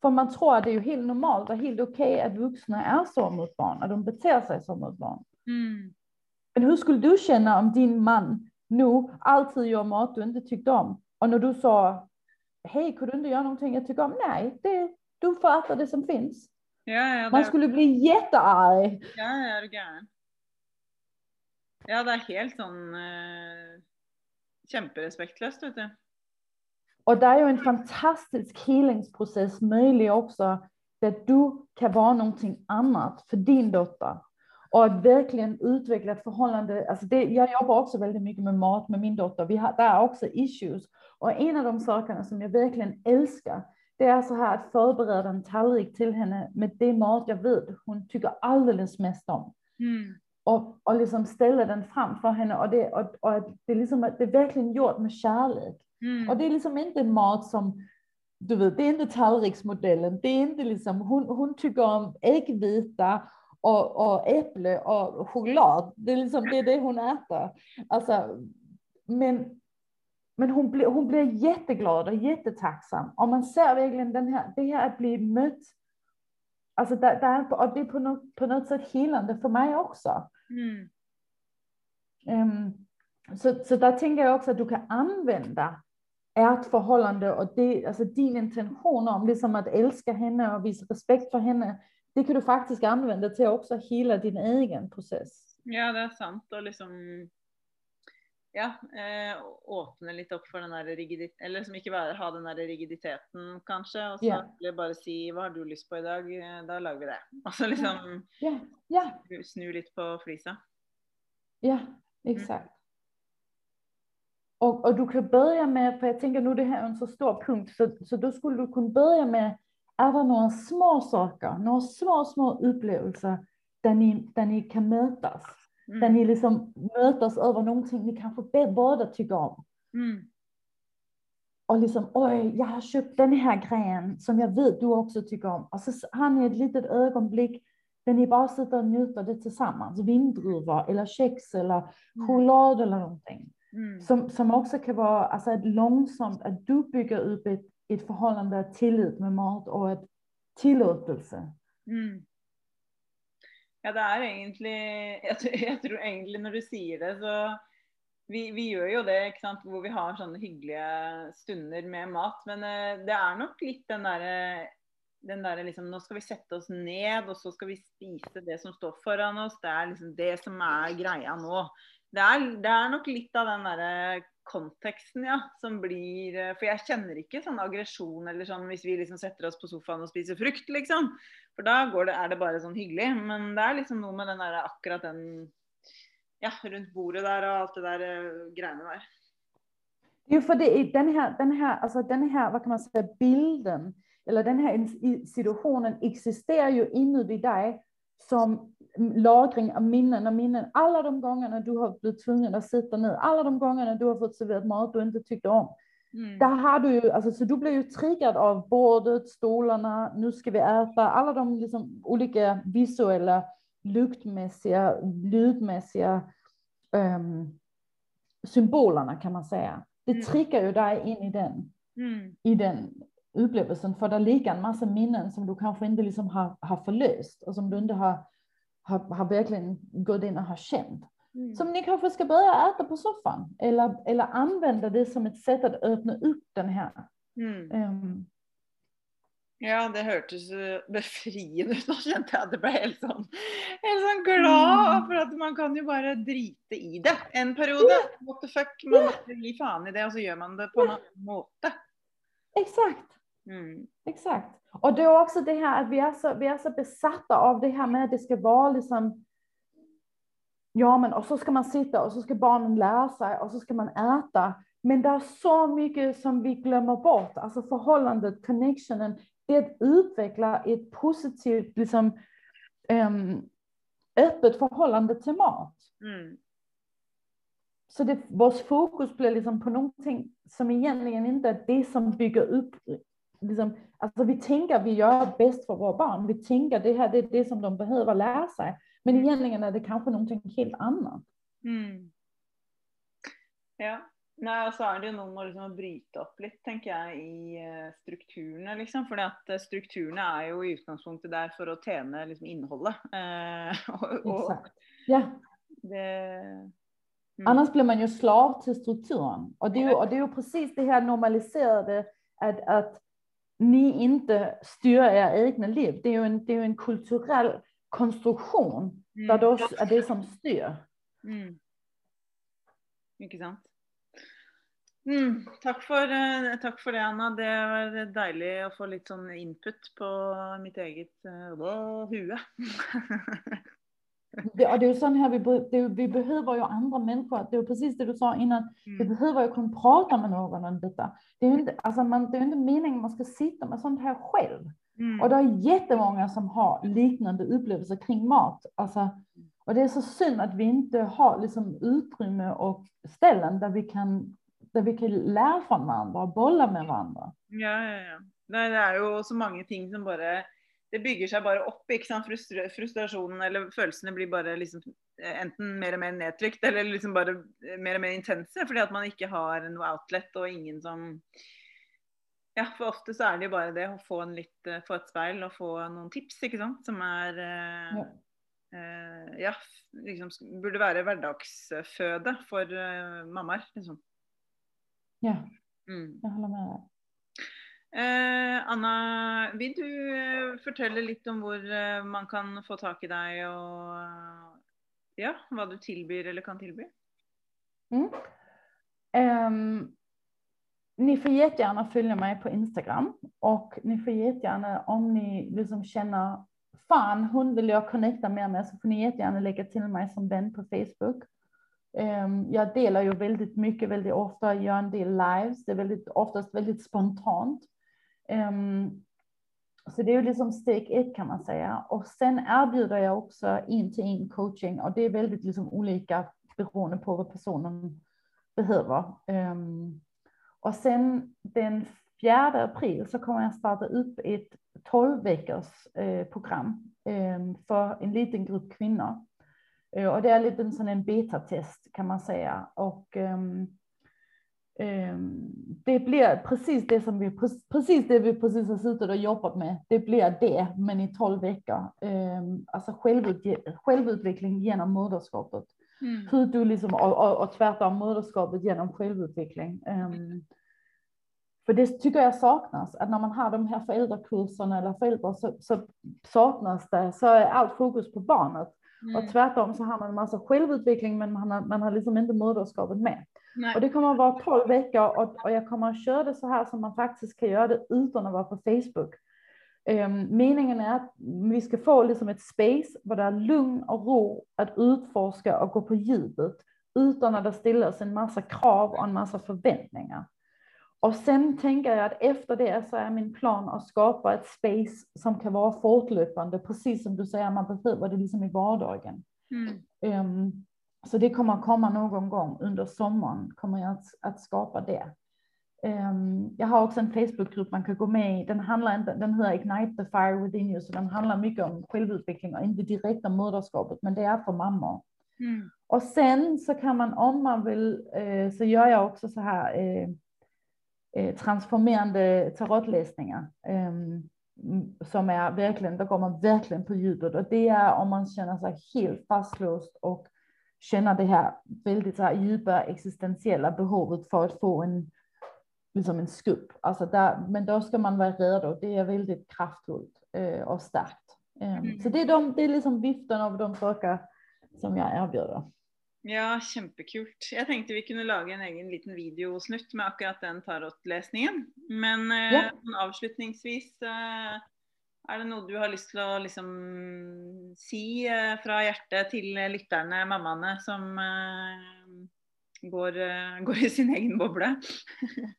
Speaker 5: För man tror att det är ju helt normalt och helt okej att vuxna är så mot barn, att de beter sig så mot barn. Men hur skulle du känna om din man nu alltid gör mat du inte tyckte om? Och när du sa, hej, kunde du inte göra någonting jag tycker om? Nej, det, du får äta det som finns.
Speaker 4: Ja, ja,
Speaker 5: Man skulle bli jättearg.
Speaker 4: Ja, du gæren. Ja, det er helt sånn eh, kjemperespektløst, vet du.
Speaker 5: Och det är ju en fantastisk healingsprocess möjlig också, där du kan vara någonting annat för din dotter. Och att verkligen utveckla ett förhållande. Alltså det, jag jobbar också väldigt mycket med mat med min dotter. Vi har, där är också issues. Och en av de sakerna som jag verkligen älskar, det är så här att förbereda en tallrik till henne med det mat jag vet hon tycker alldeles mest om. Och, och liksom ställa den framför henne. Och det, och, och det, är liksom, det är verkligen gjort med kärlek. Och det är liksom inte mat som, du vet, det är inte tallriksmodellen. Det är inte liksom, hon, hon tycker om äggvita och, och äpple och choklad. Det är liksom det, är det hon äter. Alltså, men men hon, blir, hon blir jätteglad och jättetacksam. Och man ser verkligen den här, det här att bli mött. Alltså det, det, är, och det är på något, på något sätt helande för mig också.
Speaker 4: Mm.
Speaker 5: Um, så, så där tänker jag också att du kan använda ert förhållande och det, alltså din intention om liksom att älska henne och visa respekt för henne. Det kan du faktiskt använda till också hela din egen process.
Speaker 4: Ja, det er sant. Og liksom Ja, eh, åpne litt opp for den der rigiditeten Eller som ikke bare ha den der rigiditeten, kanskje. Og så egentlig bare si 'hva har du lyst på i dag', Eh, da lager vi det. Og så liksom
Speaker 5: Ja, ja,
Speaker 4: snu litt på flisa.
Speaker 5: ja, exakt. Och, och du kan börja med, för jag tänker nu det här är en så stor punkt, så, så då skulle du kunna börja med, det några små saker, några små, små upplevelser där ni, där ni kan mötas? Där
Speaker 4: Mm.
Speaker 5: ni liksom mötas över någonting ni kanske båda tycker om.
Speaker 4: Mm.
Speaker 5: Och liksom, oj, jag har köpt den här grejen som jag vet du också tycker om. Och så har ni ett litet ögonblick där ni bara sitter och njuter det tillsammans. Vindruvor eller kex eller choklad eller någonting.
Speaker 4: Mm.
Speaker 5: Som, som också kan vara alltså ett långsamt, att du bygger upp ett, i ett förhållande av tillit med mat och ett tillåtelse.
Speaker 4: Mm. Ja, det er egentlig jeg, tror- jeg tror egentlig når du sier det, så vi, vi gjør jo det, ikke sant, hvor vi har sånne hyggelige stunder med mat. Men eh, det er nok litt den derre eh, den der, liksom, Nå skal vi sette oss ned, og så skal vi spise det som står foran oss. Det er liksom det som er greia nå. Det er, det er nok litt av den derre konteksten, ja, som blir eh, For jeg kjenner ikke sånn aggresjon eller sånn hvis vi liksom setter oss på sofaen og spiser frukt, liksom. For da går det, er det bare sånn hyggelig. Men det er liksom noe med den der, akkurat den ja, rundt bordet der og alt det der eh, greiene der.
Speaker 5: Jo, for för det är den här, den här, alltså den här, vad kan man säga, bilden eller den här situationen existerar ju inuti dig som lagring av minnen och minnen. Alla de gångerna du har blivit tvungen att sitta ner, alla de gångerna du har fått serverat mat du inte tyckte om.
Speaker 4: Mm.
Speaker 5: Där har du ju, alltså, så du blir ju triggad av bordet, stolarna, nu ska vi äta, alla de liksom olika visuella, luktmässiga, ljudmässiga ehm, symbolerna kan man säga. Det
Speaker 4: Mm.
Speaker 5: triggar ju dig in i den,
Speaker 4: Mm.
Speaker 5: i den upplevelsen, för där ligger en massa minnen som du kanske inte liksom har, har förlöst och som du inte har, har, har verkligen gått in och har känt.
Speaker 4: Mm.
Speaker 5: Som ni kanske ska börja äta på soffan eller, eller använda det som ett sätt att öppna upp den här.
Speaker 4: Mm.
Speaker 5: ehm,
Speaker 4: Ja, det hørtes befriende ut. Nå kjente jeg at jeg ble helt sånn, helt sånn glad. For at man kan jo bare drite i det en periode. What the fuck. Man må gi faen i det, og så gjør man det på en annen måte.
Speaker 5: exakt,
Speaker 4: Mm.
Speaker 5: exakt. Och är också det här att vi är, så, vi är så besatta av det här med att det ska vara liksom Ja, men och så ska man sitta och så ska barnen lära sig och så ska man äta. Men det är så mycket som vi glömmer bort, alltså förhållandet, connectionen, det att utveckla ett positivt, liksom, öppet förhållande till mat.
Speaker 4: Mm.
Speaker 5: Så det, vårt fokus blir liksom på någonting som egentligen inte är det som bygger upp. Liksom, alltså vi tänker att vi gör bäst för våra barn. Vi tänker att det här det är det som de behöver lära sig. Men
Speaker 4: Mm.
Speaker 5: egentligen är det kanske någonting helt annat.
Speaker 4: Mm. Ja. Og så er det jo noe med liksom å bryte opp litt, tenker jeg, i eh, strukturene, liksom. For strukturene er jo i utgangspunktet der for å tjene liksom, innholdet. Eh, og, og
Speaker 5: Exakt. Ja,
Speaker 4: det mm.
Speaker 5: annars blir man ju slav till strukturen. Och det är ju, och det är ju precis det här normaliserade att, att ni inte styr era egna liv. Det är ju en, det är en kulturell konstruktion där
Speaker 4: Mm.
Speaker 5: det också är det som styr.
Speaker 4: Mm. Ikke sant. Mm, takk, for, eh, takk for det, Anna. Det var deilig å få litt sånn input på mitt eget eh, åh, hue.
Speaker 5: Det, är ju sån här, vi, det, vi behöver ju andra människor. Det är ju precis det du sa innan. Vi
Speaker 4: mm.
Speaker 5: behöver ju kunna prata med någon om detta. Det är ju inte, alltså man, det är ju inte meningen man ska sitta med sånt här själv.
Speaker 4: Mm.
Speaker 5: Och det är jättemånga som har liknande upplevelser kring mat. Alltså, och det är så synd att vi inte har liksom utrymme och ställen där vi kan, där vi kan lära från varandra och bolla med varandra.
Speaker 4: Ja, ja, ja. Det er jo så mange ting som bare Det bygger seg bare opp. ikke sant? Frustra frustrasjonen eller følelsene blir bare liksom eh, enten mer og mer nedtrykt eller liksom bare eh, mer og mer intense. Fordi at man ikke har noe outlet og ingen som Ja, for ofte så er det jo bare det å få, en litt, få et speil og få noen tips, ikke sant. Som er eh,
Speaker 5: Ja.
Speaker 4: eh, ja, liksom burde være hverdagsføde for eh, mammaer, liksom.
Speaker 5: Ja,
Speaker 4: Mm.
Speaker 5: jag håller med
Speaker 4: Eh, Anna, vil du eh, fortelle litt om hvor eh, man kan få tak i deg og eh, ja, hva du tilbyr eller kan tilby?
Speaker 5: Mm. Um, ni får jättegärna följa mig på Instagram och ni får jättegärna om ni liksom känner fan hon vill jag connecta mer med så får ni jättegärna lägga till mig som vän på Facebook. Um, jag delar ju väldigt mycket, väldigt ofta, gör en del lives, det är väldigt, oftast väldigt spontant. Um, så det är ju liksom steg ett kan man säga. Och sen erbjuder jag också in till in coaching och det är väldigt liksom olika beroende på vad personen behöver. Um, och sen den 4 april så kommer jag starta upp ett 12 veckors eh, program eh, för en liten grupp kvinnor. Eh, och det är lite en sån en betatest kan man säga. Och ehm, det blir precis det som vi precis det vi precis har suttit och jobbat med. Det blir det, men i 12 veckor. Ehm, alltså självut- självutveckling genom moderskapet.
Speaker 4: Mm.
Speaker 5: Hur du liksom, och, och, och tvärtom moderskapet genom självutveckling. Ehm, för det tycker jag saknas, att när man har de här föräldrakurserna eller föräldrar så, så saknas det, så är allt fokus på barnet.
Speaker 4: Mm.
Speaker 5: Och tvärtom så har man en massa självutveckling men man har, man har liksom inte moderskapet med.
Speaker 4: Nei.
Speaker 5: Och det kommer att vara 12 veckor och, och jag kommer att köra det så här som man faktiskt kan göra det utan att vara på Facebook. Øhm, meningen är att vi ska få liksom ett space där det är lugn och ro att utforska och gå på djupet utan att det ställs en massa krav och en massa förväntningar. Och sen tänker jag att efter det så är min plan att skapa ett space som kan vara fortlöpande, precis som du säger, man behöver det liksom i vardagen.
Speaker 6: Mm.
Speaker 5: Um, så det kommer att komma någon gång under sommaren, kommer jag att, att skapa det. Um, jag har också en Facebookgrupp man kan gå med i. Den, handlar inte, den heter Ignite the Fire Within You, så den handlar mycket om självutveckling och inte direkt om moderskapet, men det är för mammor.
Speaker 6: Mm.
Speaker 5: Och sen så kan man, om man vill, eh, så gör jag också så här eh, transformerande tarotläsningar. Eh, som är verkligen, då går man verkligen på djupet. Och det är om man känner sig helt fastlåst och känner det här väldigt så här djupa existentiella behovet för att få en, liksom en skupp. Alltså där, men då ska man vara redo. Det är väldigt kraftfullt eh, och starkt. Eh,
Speaker 6: Mm.
Speaker 5: Så det är, de, det är liksom viften av de saker som jag erbjuder.
Speaker 6: Ja, kjempekult. Jeg tenkte vi kunne lage en egen liten videosnutt med akkurat den tarotlesningen. Men eh,
Speaker 5: Ja.
Speaker 6: sånn avslutningsvis, eh, er det noe du har lyst til å liksom si eh, fra hjertet til lytterne, mammaene, som går, går i sin egen boble?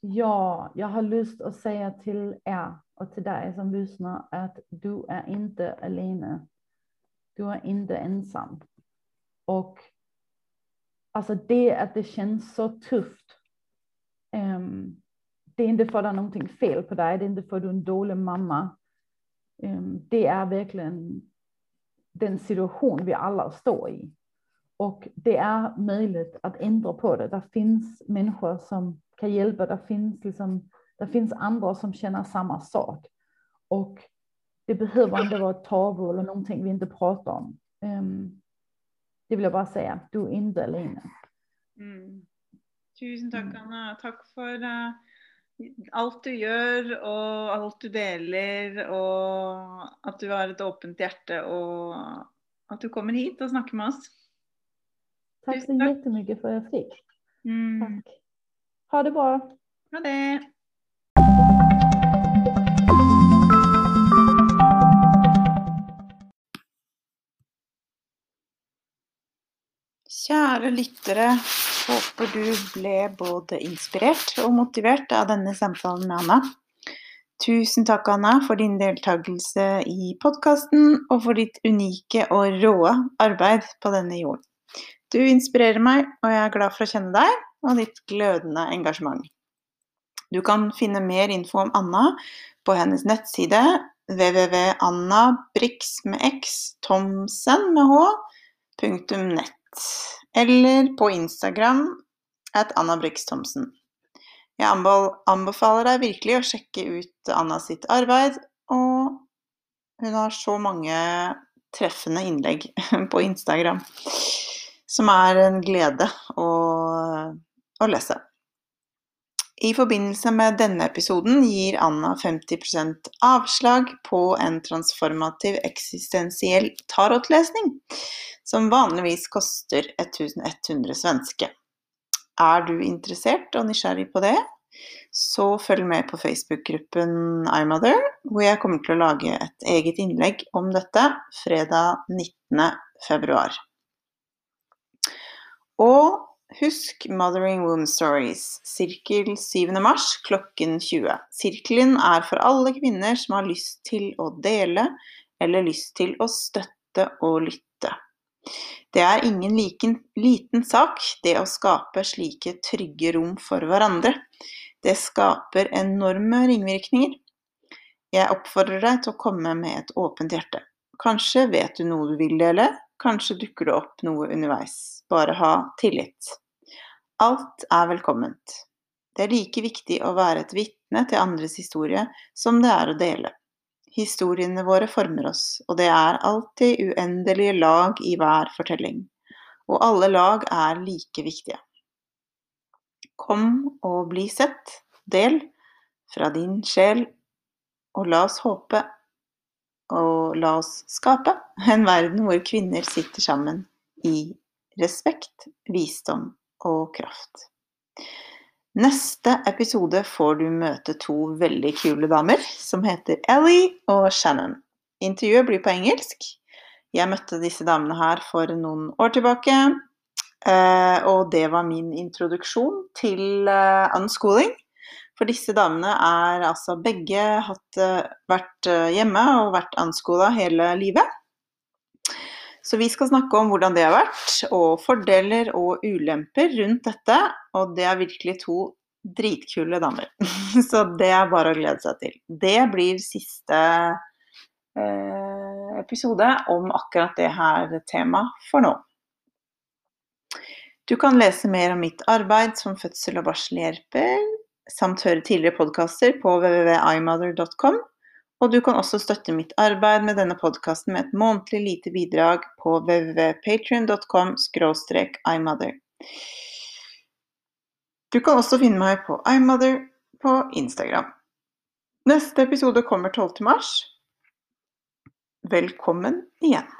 Speaker 5: Ja, jag har lust att säga till er och till dig som lyssnar att du är inte alene. Du är inte ensam. Och alltså det att det känns så tufft. Um, det är inte för att det är någonting fel på dig, det är inte för att du är en dålig mamma. Um, det är verkligen den situation vi alla står i. Och det är möjligt att ändra på det. Det finns människor som kan hjälpa. Det finns, liksom, det finns andra som känner samma sak. Och det behöver inte vara ett tabu eller någonting vi inte pratar om. Um, det vill jag bara säga. Du är inte alene.
Speaker 6: Mm. Tusen takk,
Speaker 5: Mm.
Speaker 6: Anna. Takk for eh, alt du gjør, og alt du deler, og at du har et åpent hjerte, og at du kommer hit og snakker med oss.
Speaker 5: Tack så
Speaker 6: tack.
Speaker 5: jättemycket för att jag fick.
Speaker 6: Mm.
Speaker 5: Tack. Ha det bra.
Speaker 6: Ha det.
Speaker 4: Kjære lyttere, håper du ble både inspirert og motivert av denne samtalen med Anna. Tusen takk, Anna, for din deltakelse i podkasten og for ditt unike og råe arbeid på denne jorden. Du inspirerer meg, og jeg er glad for å kjenne deg og ditt glødende engasjement. Du kan finne mer info om Anna på hennes nettside www.annabrix med x, Thomsen med h, punktum nett eller på Instagram at Anna Brix Thomsen. Jeg anbefaler deg virkelig å sjekke ut Anna sitt arbeid, og hun har så mange treffende innlegg på Instagram som er en glede å, å lese. I forbindelse med denne episoden gir Anna 50 avslag på en transformativ eksistensiell tarotlesning som vanligvis koster 1100 svenske. Er du interessert og nysgjerrig på det, så følg med på Facebook-gruppen iMother, hvor jeg kommer til å lage et eget innlegg om dette fredag 19. februar. Og husk Mothering Womb Stories, sirkel 7. mars klokken 20. Sirkelen er for alle kvinner som har lyst til å dele, eller lyst til å støtte og lytte. Det er ingen liken, liten sak, det å skape slike trygge rom for hverandre. Det skaper enorme ringvirkninger. Jeg oppfordrer deg til å komme med et åpent hjerte. Kanskje vet du noe du vil dele, kanskje dukker det opp noe underveis. Bare ha tillit. Alt er velkomment. Det er like viktig å være et vitne til andres historie som det er å dele. Historiene våre former oss, og det er alltid uendelige lag i hver fortelling. Og alle lag er like viktige. Kom og bli sett, del fra din sjel, og la oss håpe og la oss skape en verden hvor kvinner sitter sammen i respekt, visdom og kraft. Neste episode får du møte to veldig kule damer som heter Ellie og Shannon. Intervjuet blir på engelsk. Jeg møtte disse damene her for noen år tilbake, eh, Och og det var min introduksjon til eh, unschooling. For disse damene er altså begge hatt, eh, vært eh, hjemme og vært anskola hele livet. Så vi skal snakke om hvordan det har vært, og fordeler og ulemper rundt dette. Og det er virkelig to dritkule damer. Så det er bare å glede seg til. Det blir siste eh, episode om akkurat det her temaet for nå. Du kan lese mer om mitt arbeid som fødsel- og barselhjelper, samt høre tidligere podkaster på www.imother.com. Og du kan også støtte mitt arbeid med denne podkasten med et månedlig lite bidrag på www.patrion.com imother. Du kan også finne meg på imother på Instagram. Neste episode kommer 12. mars. Velkommen igjen.